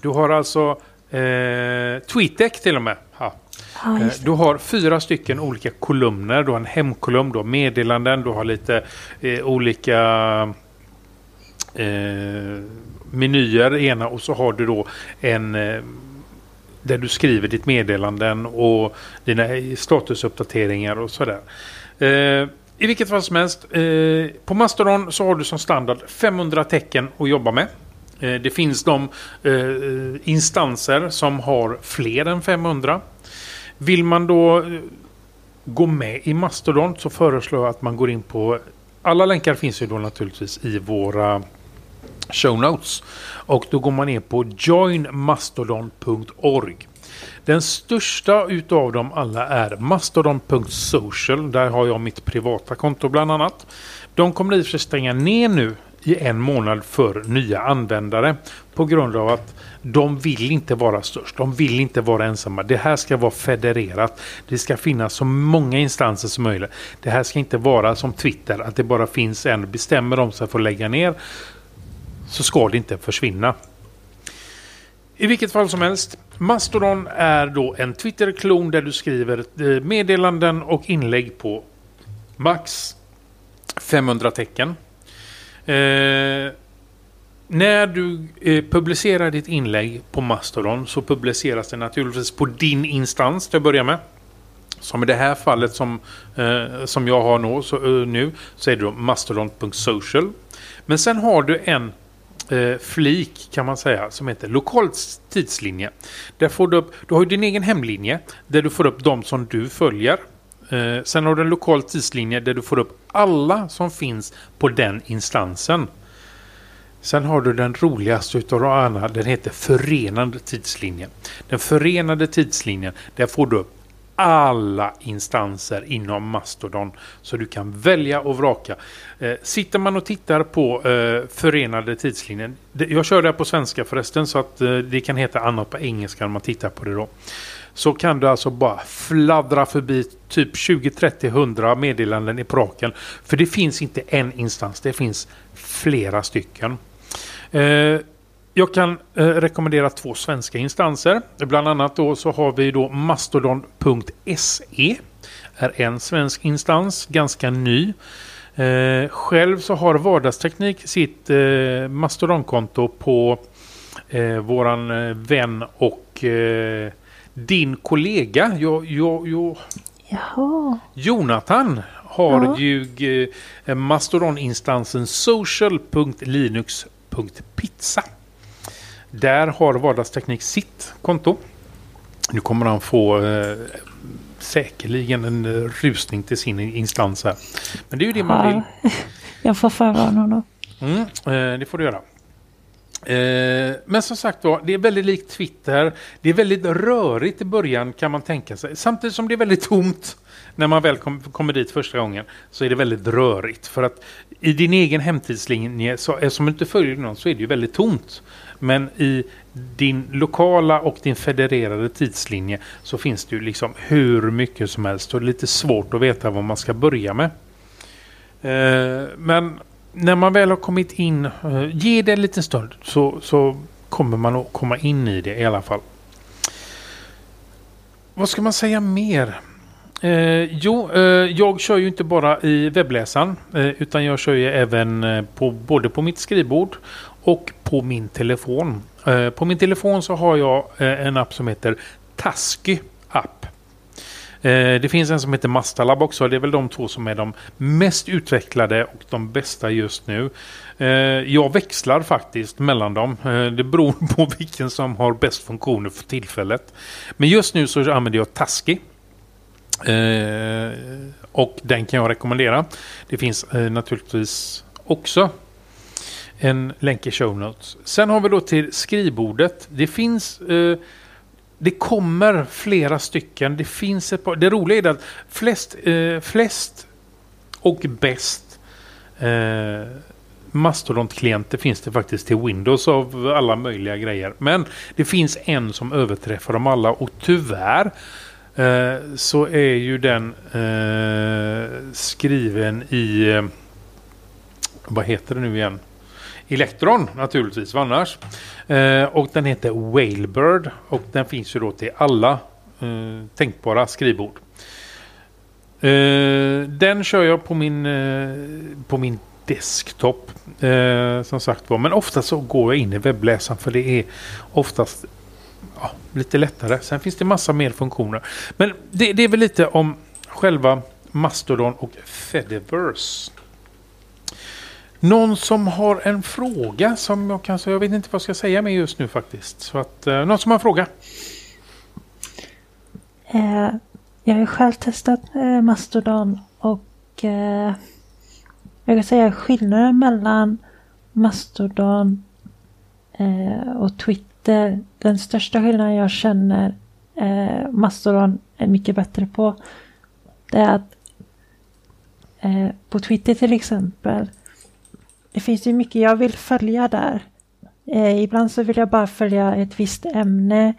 Du har alltså eh, TweetDeck till och med. Ja. Ah, eh, du har fyra stycken olika kolumner. Du har en hemkolumn, du har meddelanden, du har lite eh, olika eh, menyer ena och så har du då en eh, där du skriver ditt meddelanden och dina statusuppdateringar och sådär. Eh, I vilket fall som helst, eh, på Mastodon så har du som standard 500 tecken att jobba med. Det finns de instanser som har fler än 500. Vill man då gå med i Mastodon så föreslår jag att man går in på alla länkar finns ju då naturligtvis i våra show notes. Och då går man ner på joinmastodon.org. Den största utav dem alla är mastodon.social. Där har jag mitt privata konto bland annat. De kommer i och för sig stänga ner nu i en månad för nya användare. På grund av att de vill inte vara störst. De vill inte vara ensamma. Det här ska vara federerat. Det ska finnas så många instanser som möjligt. Det här ska inte vara som Twitter. Att det bara finns en. Bestämmer de sig för att lägga ner så ska det inte försvinna. I vilket fall som helst, Mastodon är då en Twitter-klon där du skriver eh, meddelanden och inlägg på max 500 tecken. Eh, när du eh, publicerar ditt inlägg på Mastodon så publiceras det naturligtvis på din instans till att börja med. Som i det här fallet som, eh, som jag har nå, så, eh, nu så är det då mastodon.social. Men sen har du en eh, flik kan man säga som heter lokal tidslinje. Där får du, upp, du har ju din egen hemlinje där du får upp de som du följer. Eh, sen har du en lokal tidslinje där du får upp alla som finns på den instansen. Sen har du den roligaste utav alla, den heter förenande tidslinje. Den förenade tidslinjen, där får du upp alla instanser inom Mastodon. Så du kan välja och vraka. Eh, sitter man och tittar på eh, förenade tidslinjen. Det, jag kör det på svenska förresten så att eh, det kan heta annat på engelska när man tittar på det då. Så kan du alltså bara fladdra förbi typ 20, 30, 100 meddelanden i praken. För det finns inte en instans, det finns flera stycken. Eh, jag kan eh, rekommendera två svenska instanser. Bland annat då så har vi då mastodon.se. är en svensk instans, ganska ny. Eh, själv så har Vardagsteknik sitt eh, Mastodonkonto på eh, våran eh, vän och eh, din kollega jo, jo, jo, Jaha. Jonathan har Ja. ju eh, Mastodoninstansen social.linux.pizza. Där har Vardagsteknik sitt konto. Nu kommer han få eh, säkerligen en eh, rusning till sin instans här. Men det är ju det man vill. Ja. Jag får förvarna honom. Mm, eh, det får du göra. Eh, men som sagt var, det är väldigt likt Twitter. Det är väldigt rörigt i början kan man tänka sig. Samtidigt som det är väldigt tomt när man väl kom, kommer dit första gången så är det väldigt rörigt. För att i din egen hemtidslinje, så, eftersom du inte följer någon, så är det ju väldigt tomt. Men i din lokala och din federerade tidslinje så finns det ju liksom hur mycket som helst och det är lite svårt att veta vad man ska börja med. Eh, men när man väl har kommit in, eh, ge det en liten stund så, så kommer man att komma in i det i alla fall. Vad ska man säga mer? Eh, jo, eh, jag kör ju inte bara i webbläsaren eh, utan jag kör ju även eh, på, både på mitt skrivbord och på min telefon. Eh, på min telefon så har jag eh, en app som heter Tasky app. Eh, Det finns en som heter Mastalab också. Det är väl de två som är de mest utvecklade och de bästa just nu. Eh, Jag växlar faktiskt mellan dem. Eh, Det beror på vilken som har bäst funktioner för tillfället. Men just nu så använder jag Tasky. Eh, Och den kan jag rekommendera. Det finns eh, naturligtvis också en länk i show notes. Sen har vi då till skrivbordet. Det finns eh, det kommer flera stycken. Det finns ett par. Det roliga är att flest, eh, flest och bäst eh, Mastodont-klienter finns det faktiskt till Windows av alla möjliga grejer. Men det finns en som överträffar dem alla och tyvärr Eh, så är ju den eh, skriven i eh, vad heter det nu igen? Elektron naturligtvis, vad annars? Eh, och den heter Whalebird och den finns ju då till alla eh, tänkbara skrivbord. Eh, den kör jag på min, eh, på min desktop. Eh, som sagt var. Men ofta så går jag in i webbläsaren för det är oftast ja, lite lättare. Sen finns det massa mer funktioner. Men det, det är väl lite om själva Mastodon och Fediverse. Någon som har en fråga som jag kanske, jag vet inte vad jag ska säga med just nu faktiskt. Så att, eh, någon som har en fråga? Eh, jag har ju själv testat eh, Mastodon och eh, jag kan säga skillnaden mellan Mastodon eh, och Twitter. Den största skillnaden jag känner eh, Mastodon är mycket bättre på. Det är att eh, på Twitter till exempel. Det finns ju mycket jag vill följa där. Eh, ibland så vill jag bara följa ett visst ämne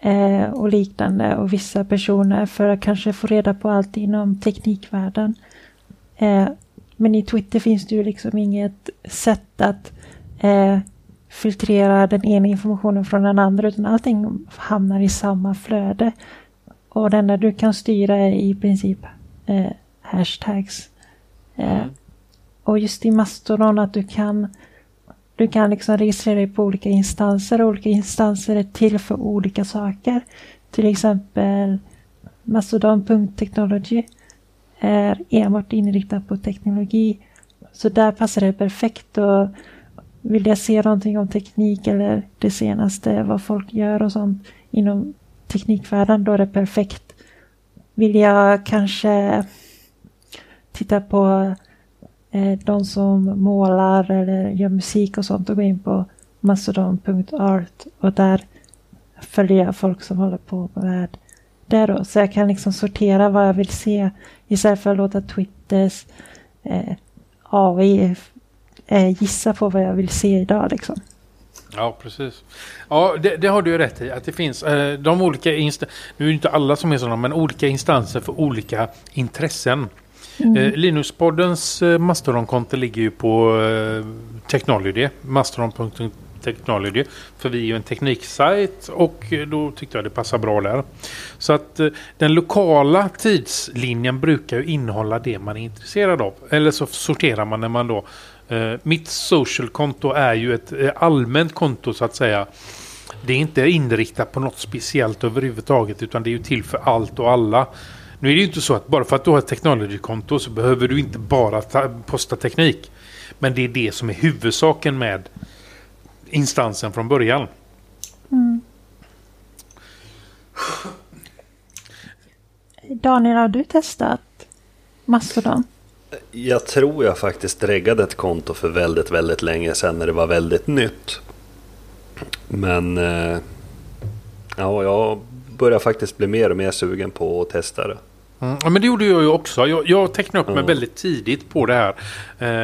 eh, och liknande och vissa personer för att kanske få reda på allt inom teknikvärlden. Eh, men i Twitter finns det ju liksom inget sätt att eh, eh, filtrera den ena informationen från den andra utan allting hamnar i samma flöde. Och det enda du kan styra är i princip eh, hashtags. Eh, och just i Mastodon att du kan du kan liksom registrera dig på olika instanser och olika instanser är till för olika saker. Till exempel Mastodon.technology är enbart inriktad på teknologi. Så där passar det perfekt att vill jag se någonting om teknik eller det senaste, vad folk gör och sånt inom teknikvärlden, då är det perfekt. Vill jag kanske titta på eh, de som målar eller gör musik och sånt och gå in på mastodon.art och där följer jag folk som håller på med det då. Så jag kan liksom sortera vad jag vill se istället för att låta Twitters eh, AI eh, gissa på vad jag vill se idag liksom. Ja, precis. Ja, det, det, har du rätt i. Att det finns eh, de olika instanser. Nu är det inte alla som är sådana, men olika instanser för olika intressen. Mm. Eh, Linuspoddens eh, Mastodon-konto ligger ju på eh, Technology. Mastodon.technology. För vi är ju en tekniksajt och eh, då tyckte jag det passar bra där. Så att eh, den lokala tidslinjen brukar ju innehålla det man är intresserad av. Eller så sorterar man när man då Uh, mitt social-konto är ju ett uh, allmänt konto så att säga. Det är inte inriktat på något speciellt överhuvudtaget utan det är ju till för allt och alla. Nu är det ju inte så att bara för att du har ett technology-konto så behöver du inte bara posta teknik. Men det är det som är huvudsaken med instansen från början. Mm. Daniel, har du testat Mastodon? Jag tror jag faktiskt reggade ett konto för väldigt, väldigt länge sedan när det var väldigt nytt. Men eh, ja, jag börjar faktiskt bli mer och mer sugen på att testa det. Mm, men det gjorde jag ju också. Jag, jag tecknade upp mm. mig väldigt tidigt på det här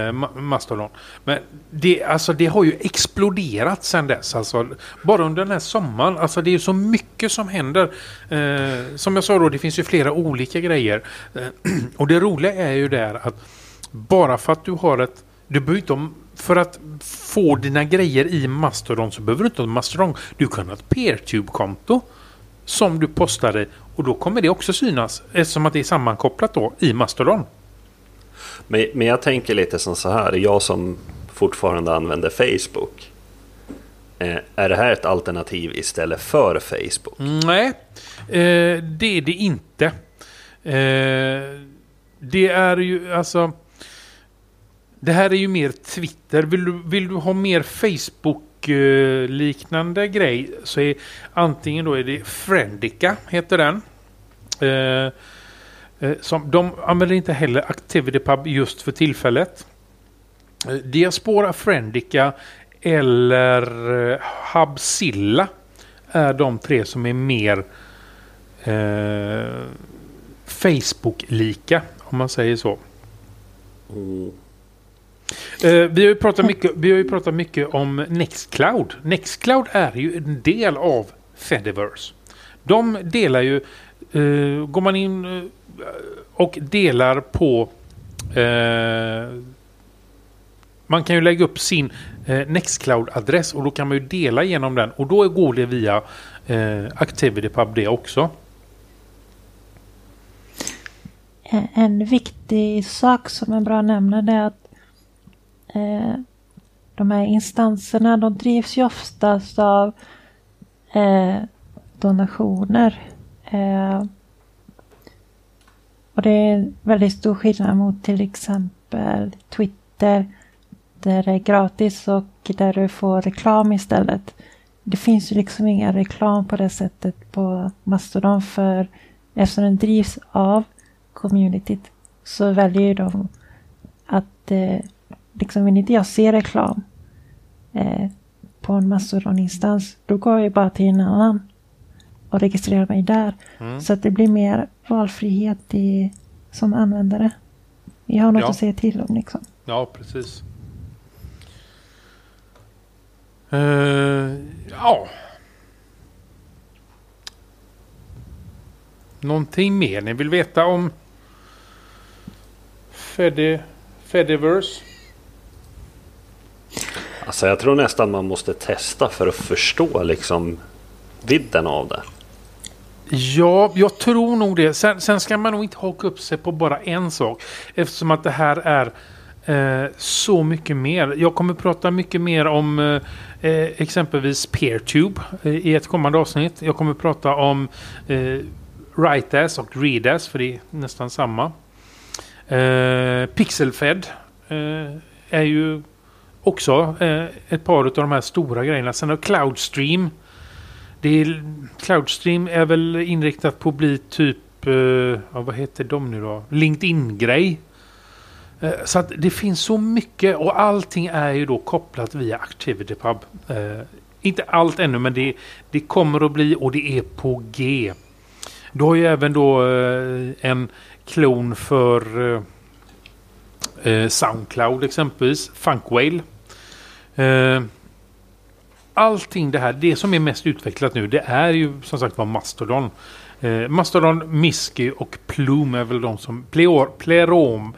eh, Mastodon. Men det, alltså, det har ju exploderat sedan dess. Alltså, bara under den här sommaren. Alltså, det är så mycket som händer. Eh, som jag sa då, det finns ju flera olika grejer. Eh, och det roliga är ju där att bara för att du har ett... Du behöver inte för att få dina grejer i Mastodon så behöver du inte ha Mastodon. Du kan ha ett PeerTube-konto som du postade och då kommer det också synas eftersom att det är sammankopplat då i Mastodon. Men, men jag tänker lite som så här, jag som fortfarande använder Facebook. Eh, är det här ett alternativ istället för Facebook? Nej, eh, det är det inte. Eh, det är ju alltså... Det här är ju mer Twitter. Vill du, vill du ha mer Facebook Eh, liknande grej så är antingen då är det Friendica heter den. Eh, eh, som, de använder inte heller ActivityPub just för tillfället. Eh, Diaspora Friendica eller eh, Hubzilla är de tre som är mer eh, Facebook-lika om man säger så. Mm. Uh, vi, har ju pratat mycket, vi har ju pratat mycket om Nextcloud. Nextcloud är ju en del av Fediverse. De delar ju, uh, går man in uh, och delar på man kan ju lägga upp sin Nextcloud-adress och då kan man ju dela genom den och då går det via ActivityPub det också. En viktig sak som är bra att nämna är att eh, de här instanserna de drivs ju oftast av eh, donationer. Eh, och det är väldigt stor skillnad mot till exempel Twitter där det är gratis och där du får reklam istället. Det finns ju liksom ingen reklam på det sättet på Mastodon för eftersom den drivs av communityt så väljer de att eh, liksom vill inte jag se reklam eh, på en Mastodon-instans, då går jag bara till en annan och registrerar mig där. Mm. Så att det blir mer valfrihet i, som användare. Jag har något ja. att säga till om liksom. Ja, precis. Uh, ja. Någonting mer ni vill veta om Fedi, Fediverse? Alltså jag tror nästan man måste testa för att förstå liksom vidden av det. Ja, jag tror nog det. Sen, sen, ska man nog inte haka upp sig på bara en sak. Eftersom att det här är eh, så mycket mer. Jag kommer prata mycket mer om eh, eh exempelvis PeerTube eh, i ett kommande avsnitt. Jag kommer prata om eh, WriteAs och ReadAs för det är nästan samma. Eh, Pixelfed eh, är ju också eh, ett par av de här stora grejerna. Sen har Cloudstream. Det är, Cloudstream är väl inriktat på att bli typ, eh, ja, vad heter de nu då? LinkedIn-grej. Eh, så att det finns så mycket och allting är ju då kopplat via ActivityPub. Eh, inte allt ännu men det, det kommer att bli och det är på G. Du har ju även då eh, en klon för eh, eh Soundcloud exempelvis. Funkwhale. Eh, allting det här, det som är mest utvecklat nu det är ju som sagt var Mastodon. Eh, Mastodon, Misky och Plume är väl de som... Pleor, Plerom,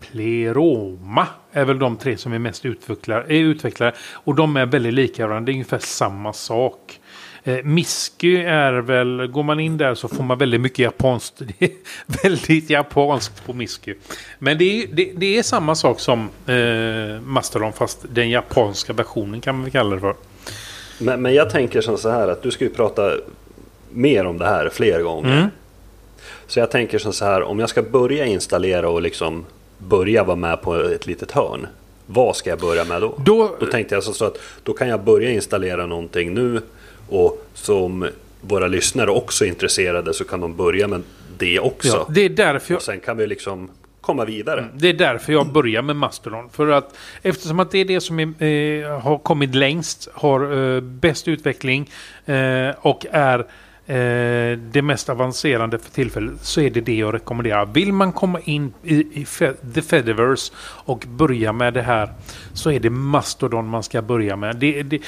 Pleroma är väl de tre som är mest utvecklade. är utvecklade Och de är väldigt lika varandra. Det är ungefär samma sak. Eh, Misky är väl, går man in där så får man väldigt mycket japanskt. Det är väldigt japanskt på Misky. Men det är, det, det är samma sak som eh, Mastodon fast den japanska versionen kan man väl kalla det för. Men, men jag tänker som så här att du ska ju prata mer om det här fler gånger. Mm. Så jag tänker som så här, om jag ska börja installera och liksom börja vara med på ett litet hörn. Vad ska jag börja med då? Då, Då tänkte jag så att då kan jag börja installera någonting nu och som våra lyssnare också är intresserade så kan de börja med det också. ja, det är därför jag, Och sen kan vi liksom komma vidare. Det är därför jag börjar med Mastodon. För att eftersom att det är det som är, eh, har kommit längst, har eh, bäst utveckling eh, och är eh, det mest avancerande för tillfället så är det det jag rekommenderar. Vill man komma in i, i The Fediverse och börja med det här så är det Mastodon man ska börja med. Det, det,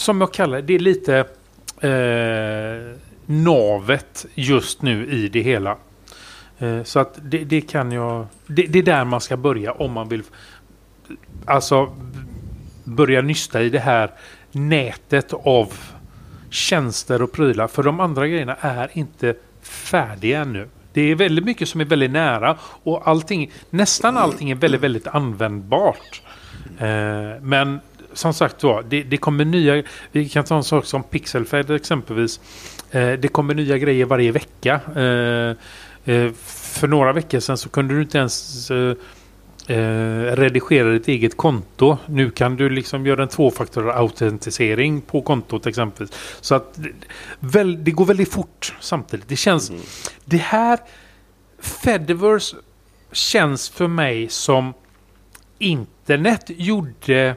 som jag kallar det, det är lite eh, navet just nu i det hela. Eh, Så att det, det kan jag... Det, det är där man ska börja om man vill... Alltså börja nysta i det här nätet av tjänster och prylar. För de andra grejerna är inte färdiga ännu. Det är väldigt mycket som är väldigt nära och allting, nästan allting är väldigt, väldigt användbart. Eh, men som sagt var, det, det kommer nya... Vi kan ta en sak som Pixelfed exempelvis. Eh, det kommer nya grejer varje vecka. Eh, eh, för några veckor sedan så kunde du inte ens eh, eh, redigera ditt eget konto. Nu kan du liksom göra en tvåfaktor autentisering på kontot exempelvis. Så att det- väl, det går väldigt fort samtidigt. Det känns... Det här... Fediverse känns för mig som internet gjorde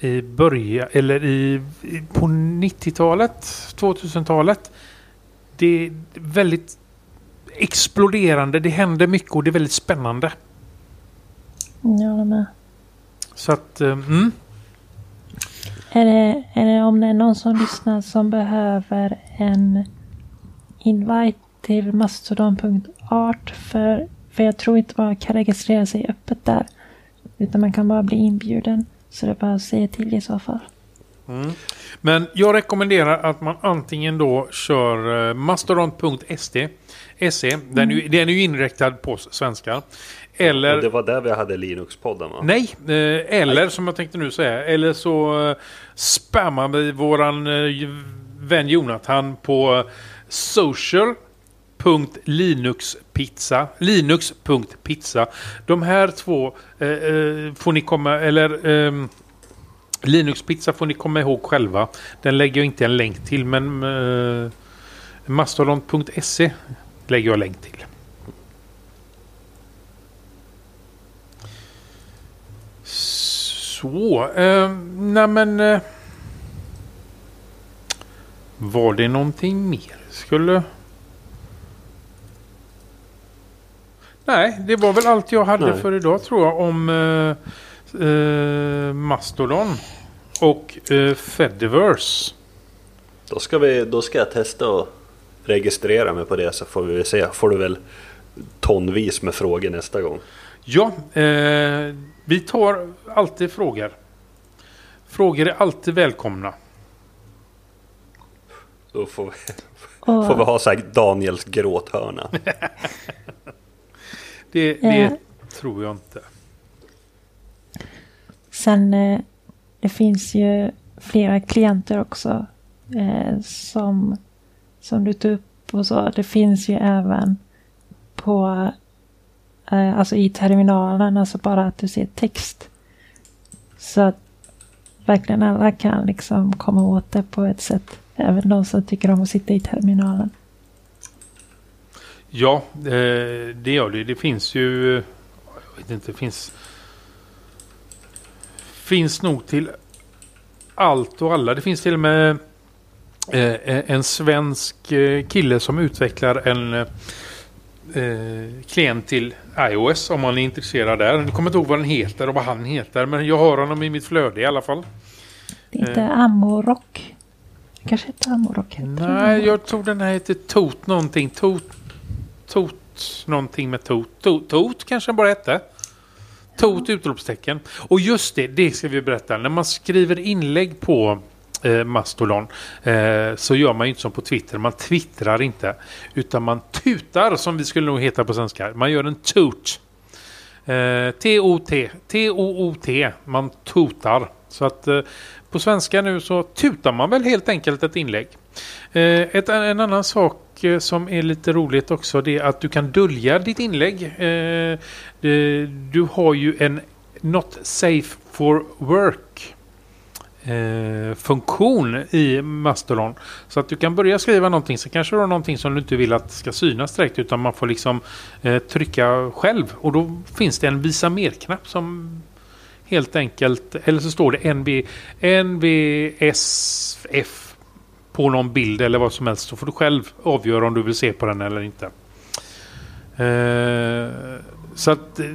i början, eller i, på 90-talet, 2000-talet. Det är väldigt exploderande, det händer mycket och det är väldigt spännande. Jag håller med. Så att, eh, mm. Är det, är det om det är någon som lyssnar som behöver en invite till mastodon.art för, för jag tror inte man kan registrera sig öppet där. Utan man kan bara bli inbjuden. Så det är bara att säga till i så fall. Men jag rekommenderar att man antingen då kör eh, mastodon.se. SE, den, är ju- den är ju inriktad på svenska. Eller... Och det var där vi hade Linux-podden va? Nej, eh, eller som jag tänkte nu säga, eller så eh, spammar vi våran eh, vän Jonathan på Pizza, linux.pizza. De här två eh, eh, får ni komma, eller ehm, Linuxpizza får ni komma ihåg själva. Den lägger jag inte en länk till men eh, mastodon.se lägger jag länk till. Så, eh, nej men... Eh, var det någonting mer? Skulle... Nej, det var väl allt jag hade Nej. för idag tror jag om eh, eh, Mastodon och eh, Fediverse. Då ska, vi, då ska jag testa att registrera mig på det så får vi se. Får du väl tonvis med frågor nästa gång. Ja, eh, vi tar alltid frågor. Frågor är alltid välkomna. Då får vi, Och, får vi ha så här Daniels gråthörna. Det, det Eh. tror jag inte. Sen eh, det finns ju flera klienter också eh, som, som du tog upp och så. Det finns ju även på, eh, alltså i terminalen, alltså bara att du ser text. Så att verkligen alla kan liksom komma åt det på ett sätt. Även de som tycker om att sitta i terminalen. Ja, eh, det gör det. Det finns ju... Jag vet inte, det finns... Finns nog till allt och alla. Det finns till och med eh, en svensk eh, kille som utvecklar en klient till iOS om man är intresserad där. Jag kommer inte ihåg vad den heter och vad han heter men jag har honom i mitt flöde i alla fall. Det är inte Amorock. Kanske heter Amorock. Nej, jag tror den här heter Tot någonting. Tot, tot någonting med Tot. Tot, tot kanske den bara hette. Tot utropstecken. Och just det, det ska vi berätta. När man skriver inlägg på eh, Mastodon eh, så gör man ju inte som på Twitter. Man twittrar inte. Utan man tutar som vi skulle nog heta på svenska. Man gör en toot. Eh, T-O-T. T-O-O-T. Man tutar. Så att eh, på svenska nu så tutar man väl helt enkelt ett inlägg. Eh, ett, en annan sak Eh, som är lite roligt också det är att du kan dölja ditt inlägg. Eh, eh, du har ju en Not Safe for Work funktion i Mastodon. Så att du kan börja skriva någonting så kanske du har någonting som du inte vill att ska synas direkt utan man får liksom trycka själv och då finns det en visa mer-knapp som helt enkelt eller så står det NB, NVSF på någon bild eller vad som helst så får du själv avgöra om du vill se på den eller inte. Eh, så att eh,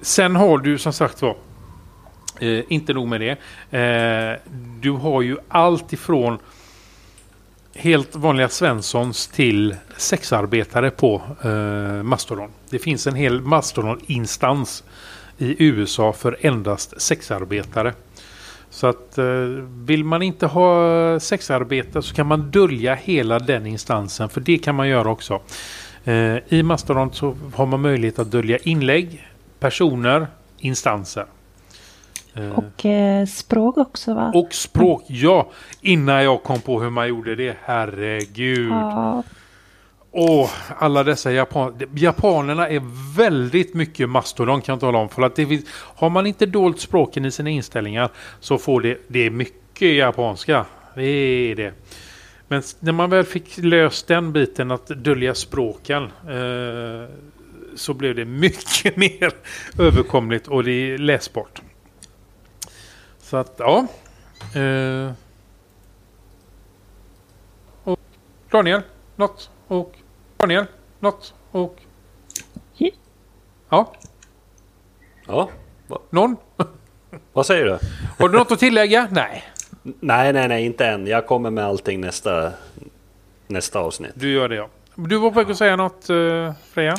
sen har du som sagt var Eh, inte nog med det. Eh, du har ju allt ifrån helt vanliga Svenssons till sexarbetare på eh, Mastodon. Det finns en hel Mastodon-instans i USA för endast sexarbetare. Så att eh, vill man inte ha sexarbete så kan man dölja hela den instansen för det kan man göra också. Eh, I Mastodon så har man möjlighet att dölja inlägg, personer, instanser. Eh. Och eh, språk också va? Och språk, ja. Innan jag kom på hur man gjorde det. Herregud. Ja. Åh, alla dessa japaner. Japanerna är väldigt mycket mastodon kan jag tala om. För att det finns, har man inte dolt språken i sina inställningar så får det, det är mycket japanska. Det är det. Men när man väl fick löst den biten att dölja språken eh, så blev det mycket mer överkomligt och det är läsbart. Så att, ja. Eh. Och Daniel, något. Och Daniel, något. Och... Ja. Ja. Någon? Vad säger du? Har du något att tillägga? Nej. Nej, nej, nej, inte än. Jag kommer med allting nästa, nästa avsnitt. Du gör det ja. Du var på väg att säga något uh, Freja?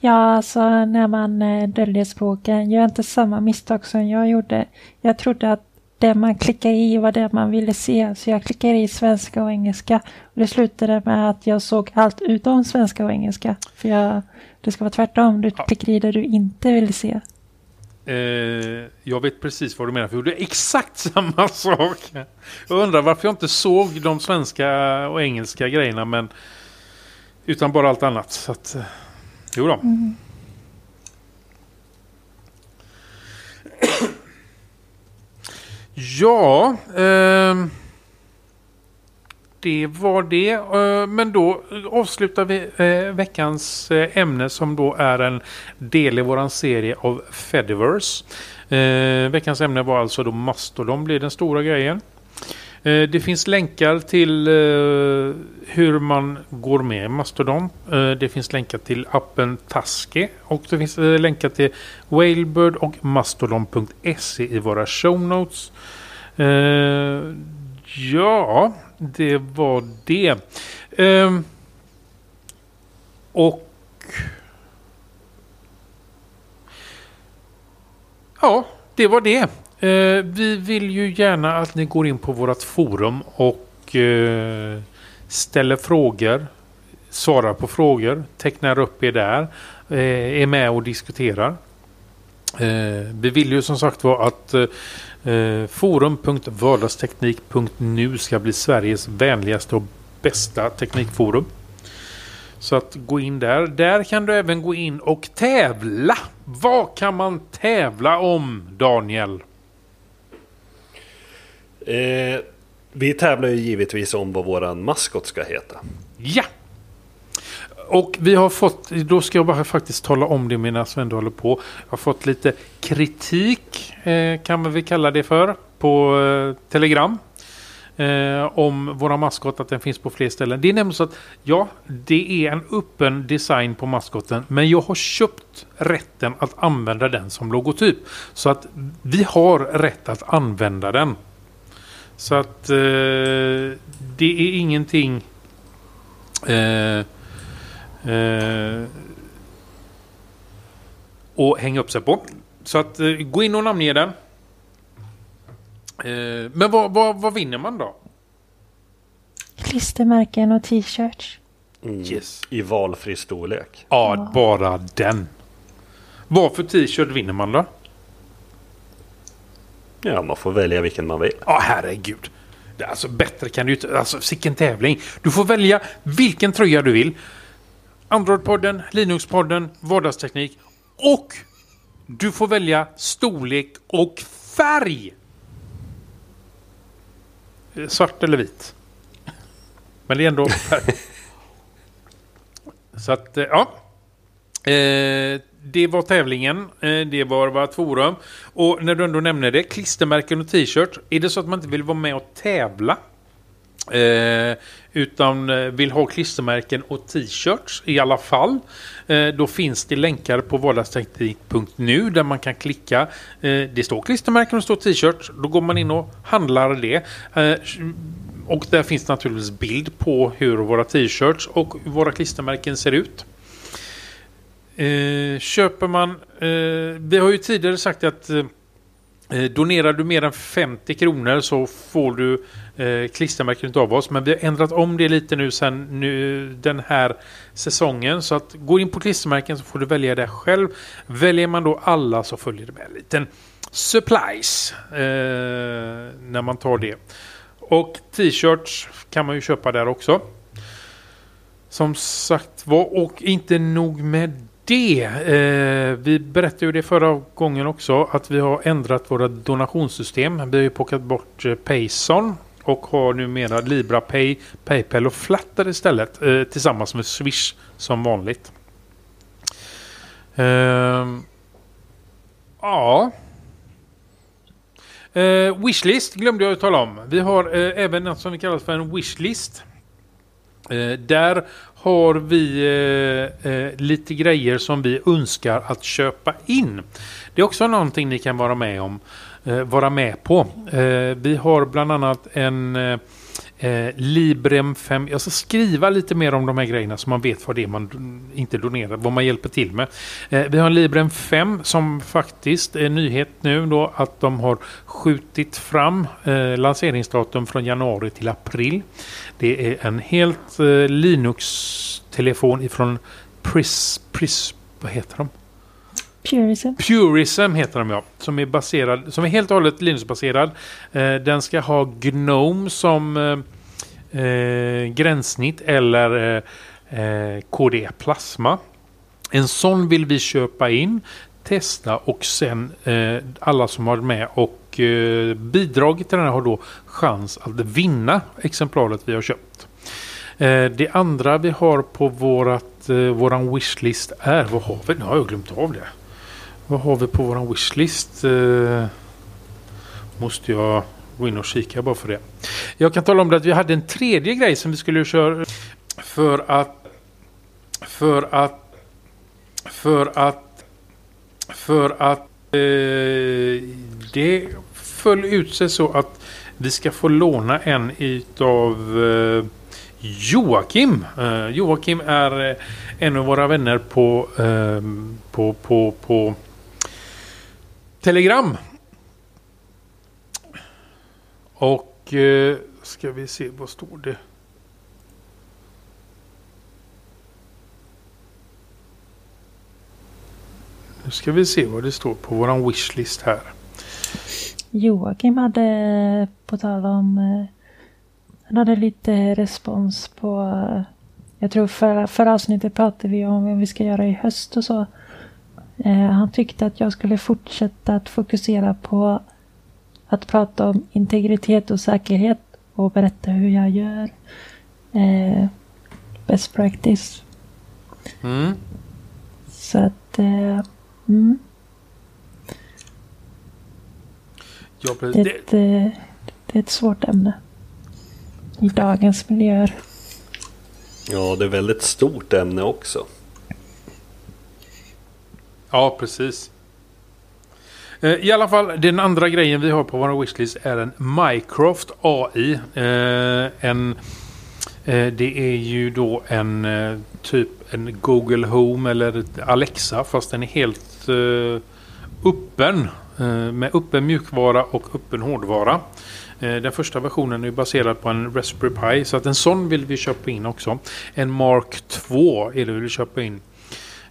Ja, alltså när man eh, döljer språken, gör inte samma misstag som jag gjorde. Jag trodde att det man klickade i var det man ville se, så jag klickade i svenska och engelska. Och det slutade med att jag såg allt utom svenska och engelska. För jag, det ska vara tvärtom, du klickar i det du inte vill se. Eh, jag vet precis vad du menar, för jag gjorde exakt samma sak. Jag undrar varför jag inte såg de svenska och engelska grejerna, men utan bara allt annat. Så att, eh, Jo då. Mm. Ja, eh, det var det. Eh, men då avslutar vi eh, veckans eh, ämne som då är en del i våran serie av Fediverse. Eh, veckans ämne var alltså då Mastodon blir den stora grejen. Eh, det finns länkar till eh, hur man går med i Mastodon. Eh, det finns länkar till appen Taske och det finns länkar till Whalebird och Mastodon.se i våra show notes. Ja, det var det. Ehm, och Ja, det var det. Eh, vi vill ju gärna att ni går in på vårt forum och eh, ställer frågor, svarar på frågor, tecknar upp er där, eh, är med och diskuterar. Eh, vi vill ju som sagt vara att eh, eh forum.vardagsteknik.nu ska bli Sveriges vänligaste och bästa teknikforum. Så att gå in där. Där kan du även gå in och tävla. Vad kan man tävla om Daniel? Eh, vi tävlar ju givetvis om vad våran maskot ska heta. Ja! Och vi har fått, då ska jag bara faktiskt tala om det medan Sven håller på. Jag har fått lite kritik, eh, kan vi väl kalla det för, på eh, Telegram. Eh, om våra maskot, att den finns på fler ställen. Det är nämligen så att, ja, det är en öppen design på maskoten. Men jag har köpt rätten att använda den som logotyp. Så att vi har rätt att använda den. Så att eh, det är ingenting... Eh, eh, och hänga upp sig på. Så att eh, gå in och namnge den. Eh, men vad, vad, vad vinner man då? Klistermärken och t-shirts. Mm. Yes. I valfri storlek. Ja, bara den. Vad för t-shirt vinner man då? Ja, man får välja vilken man vill. Ja, herregud. Alltså bättre kan du inte... Alltså sicken tävling. Du får välja vilken tröja du vill. Android-podden, Linux-podden, vardagsteknik. Och du får välja storlek och färg. Svart eller vit. Men det är ändå färg. Så att, eh, ja. Eh, det var tävlingen. Eh, det var vårt forum. Och när du ändå nämner det, klistermärken och t-shirt. Är det så att man inte vill vara med och tävla? Eh, utan eh, vill ha klistermärken och t-shirts i alla fall. Eh, då finns det länkar på vardagsteknik.nu där man kan klicka. Eh, det står klistermärken och står t-shirts. Då går man in och handlar det. Eh, och där finns naturligtvis bild på hur våra t-shirts och våra klistermärken ser ut. Eh, köper man... Eh, vi har ju tidigare sagt att eh, eh donerar du mer än 50 kronor så får du eh, klistermärken av oss. Men vi har ändrat om det lite nu sen nu, den här säsongen. Så att gå in på klistermärken så får du välja det själv. Väljer man då alla så följer det med en liten supplies eh, när man tar det. Och t-shirts kan man ju köpa där också. Som sagt var, och inte nog med det. Eh, vi berättade ju det förra gången också att vi har ändrat våra donationssystem. Vi har ju plockat bort eh, Payson och har numera Libra Pay, Paypal och Flatter istället eh, tillsammans med Swish som vanligt. Ehm, ja. Eh, wishlist glömde jag att tala om. Vi har eh, även något som vi kallar för en wishlist. Eh, där har vi eh, eh, lite grejer som vi önskar att köpa in. Det är också någonting ni kan vara med om. Eh, vara med på. Eh, vi har bland annat en eh, eh Librem 5. Jag ska skriva lite mer om de här grejerna så man vet vad det är man inte donerar, vad man hjälper till med. Eh, vi har en Librem 5 som faktiskt är nyhet nu då att de har skjutit fram eh, lanseringsdatum från januari till april. Det är en helt eh, Linux-telefon ifrån Pris, Pris, vad heter de? Purism. Purism heter de ja. Som är, baserad, som är helt och hållet Linux-baserad. Eh, den ska ha GNOME som eh, eh, gränssnitt eller eh, eh, KDE Plasma. En sån vill vi köpa in, testa och sen alla som har varit med och eh, bidragit till den här har då chans att vinna exemplaret vi har köpt. Eh, det andra vi har på vårat, eh, våran wishlist är, vad har vi? Nu har jag glömt av det. Vad har vi på våran wishlist? Eh, måste jag gå in och kika bara för det. Jag kan tala om det att vi hade en tredje grej som vi skulle köra för att för att för att för att eh, det föll ut sig så att vi ska få låna en utav eh, Joakim. Eh, Joakim är eh, en av våra vänner på, eh, på, på, på Telegram. Och eh, ska vi se, vad står det? Nu ska vi se vad det står på våran wishlist här. Joakim hade, på tal om, eh, han hade lite respons på, eh, jag tror förra, förra avsnittet pratade vi om vad vi ska göra i höst och så. Eh, han tyckte att jag skulle fortsätta att fokusera på att prata om integritet och säkerhet och berätta hur jag gör. Best practice. Mm. Så att... Mm, Ja, det, är ett, eh, det är ett svårt ämne. I dagens miljöer. Ja, det är väldigt stort ämne också. Ja, precis. Eh, I alla fall, den andra grejen vi har på vår wishlist är en Mycroft AI. Eh, en, det är ju då en typ en Google Home eller Alexa fast den är helt öppen. Eh, med öppen mjukvara och öppen hårdvara. Eh, den första versionen är baserad på en Raspberry Pi så att en sån vill vi köpa in också. En Mark 2 är det vi vill köpa in.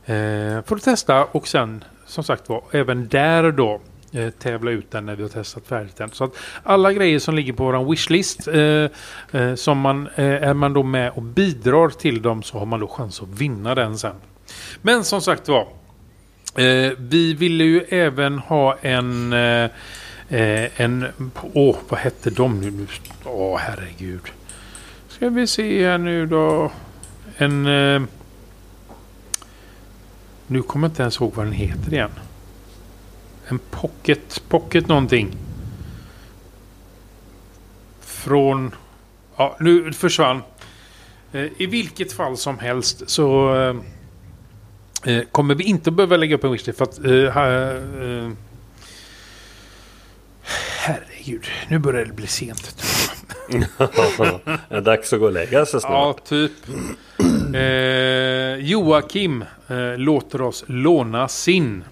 Eh, för att testa och sen som sagt var även där då tävla ut den när vi har testat färdigt den. Så att alla grejer som ligger på vår wishlist eh, som man, är man då med och bidrar till dem så har man då chans att vinna den sen. Men som sagt var eh, vi ville ju även ha en eh, eh en, åh vad hette de nu? Åh, Åh herregud. Ska vi se här nu då. En eh, nu kommer jag inte ens ihåg vad den heter igen. En pocket, pocket någonting. Från, ja nu försvann. Eh, I vilket fall som helst så eh, eh, eh, kommer vi inte behöva lägga upp en wishlist för att eh, eh, Herregud, nu börjar det bli sent. det är dags att gå och lägga sig Ja, snart. typ. Eh, Joakim eh, låter oss låna sin.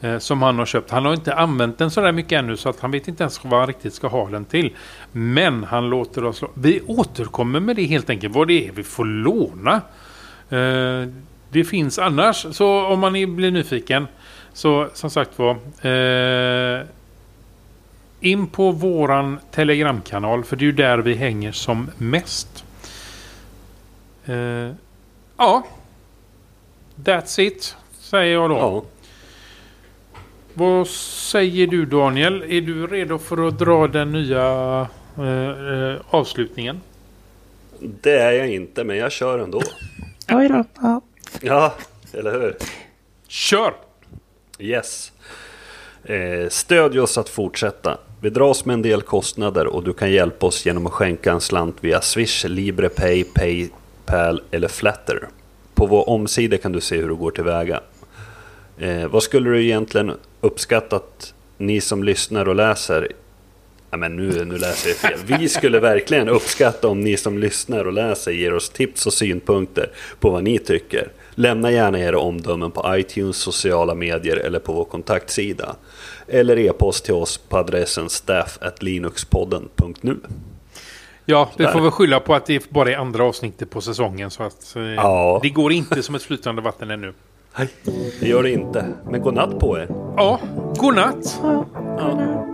Eh, som han har köpt. Han har inte använt den så där mycket ännu så att han vet inte ens vad han riktigt ska ha den till. Men han låter oss... Vi återkommer med det helt enkelt. Vad det är vi får låna. Det finns annars. Så om man är- blir nyfiken. Så som sagt var. Eh, in på våran telegramkanal. För det är ju där vi hänger som mest. Eh, ja. That's it. Säger jag då. Ja. Vad säger du Daniel? Är du redo för att dra den nya eh, eh, avslutningen? Det är jag inte, men jag kör ändå. Oj då. Ja. Ja, eller hur? Kör! Yes. Eh, stödj oss att fortsätta. Vi dras med en del kostnader och du kan hjälpa oss genom att skänka en slant via Swish, LibrePay, Paypal eller Flatter. På vår omsida kan du se hur du går tillväga. Eh, vad skulle du egentligen uppskatta att ni som lyssnar och läser Ja, men nu, nu läser jag fel. Vi skulle verkligen uppskatta om ni som lyssnar och läser ger oss tips och synpunkter på vad ni tycker. Lämna gärna era omdömen på iTunes, sociala medier eller på vår kontaktsida. Eller e-post till oss på adressen staff@linuxpodden.nu. Ja, vi Sådär. får väl skylla på att det bara är andra avsnittet på säsongen. Så att eh, Ja. det går inte som ett flytande vatten ännu. Nej, det gör det inte. Men god natt på er. Ja, godnatt! Ja. Ja.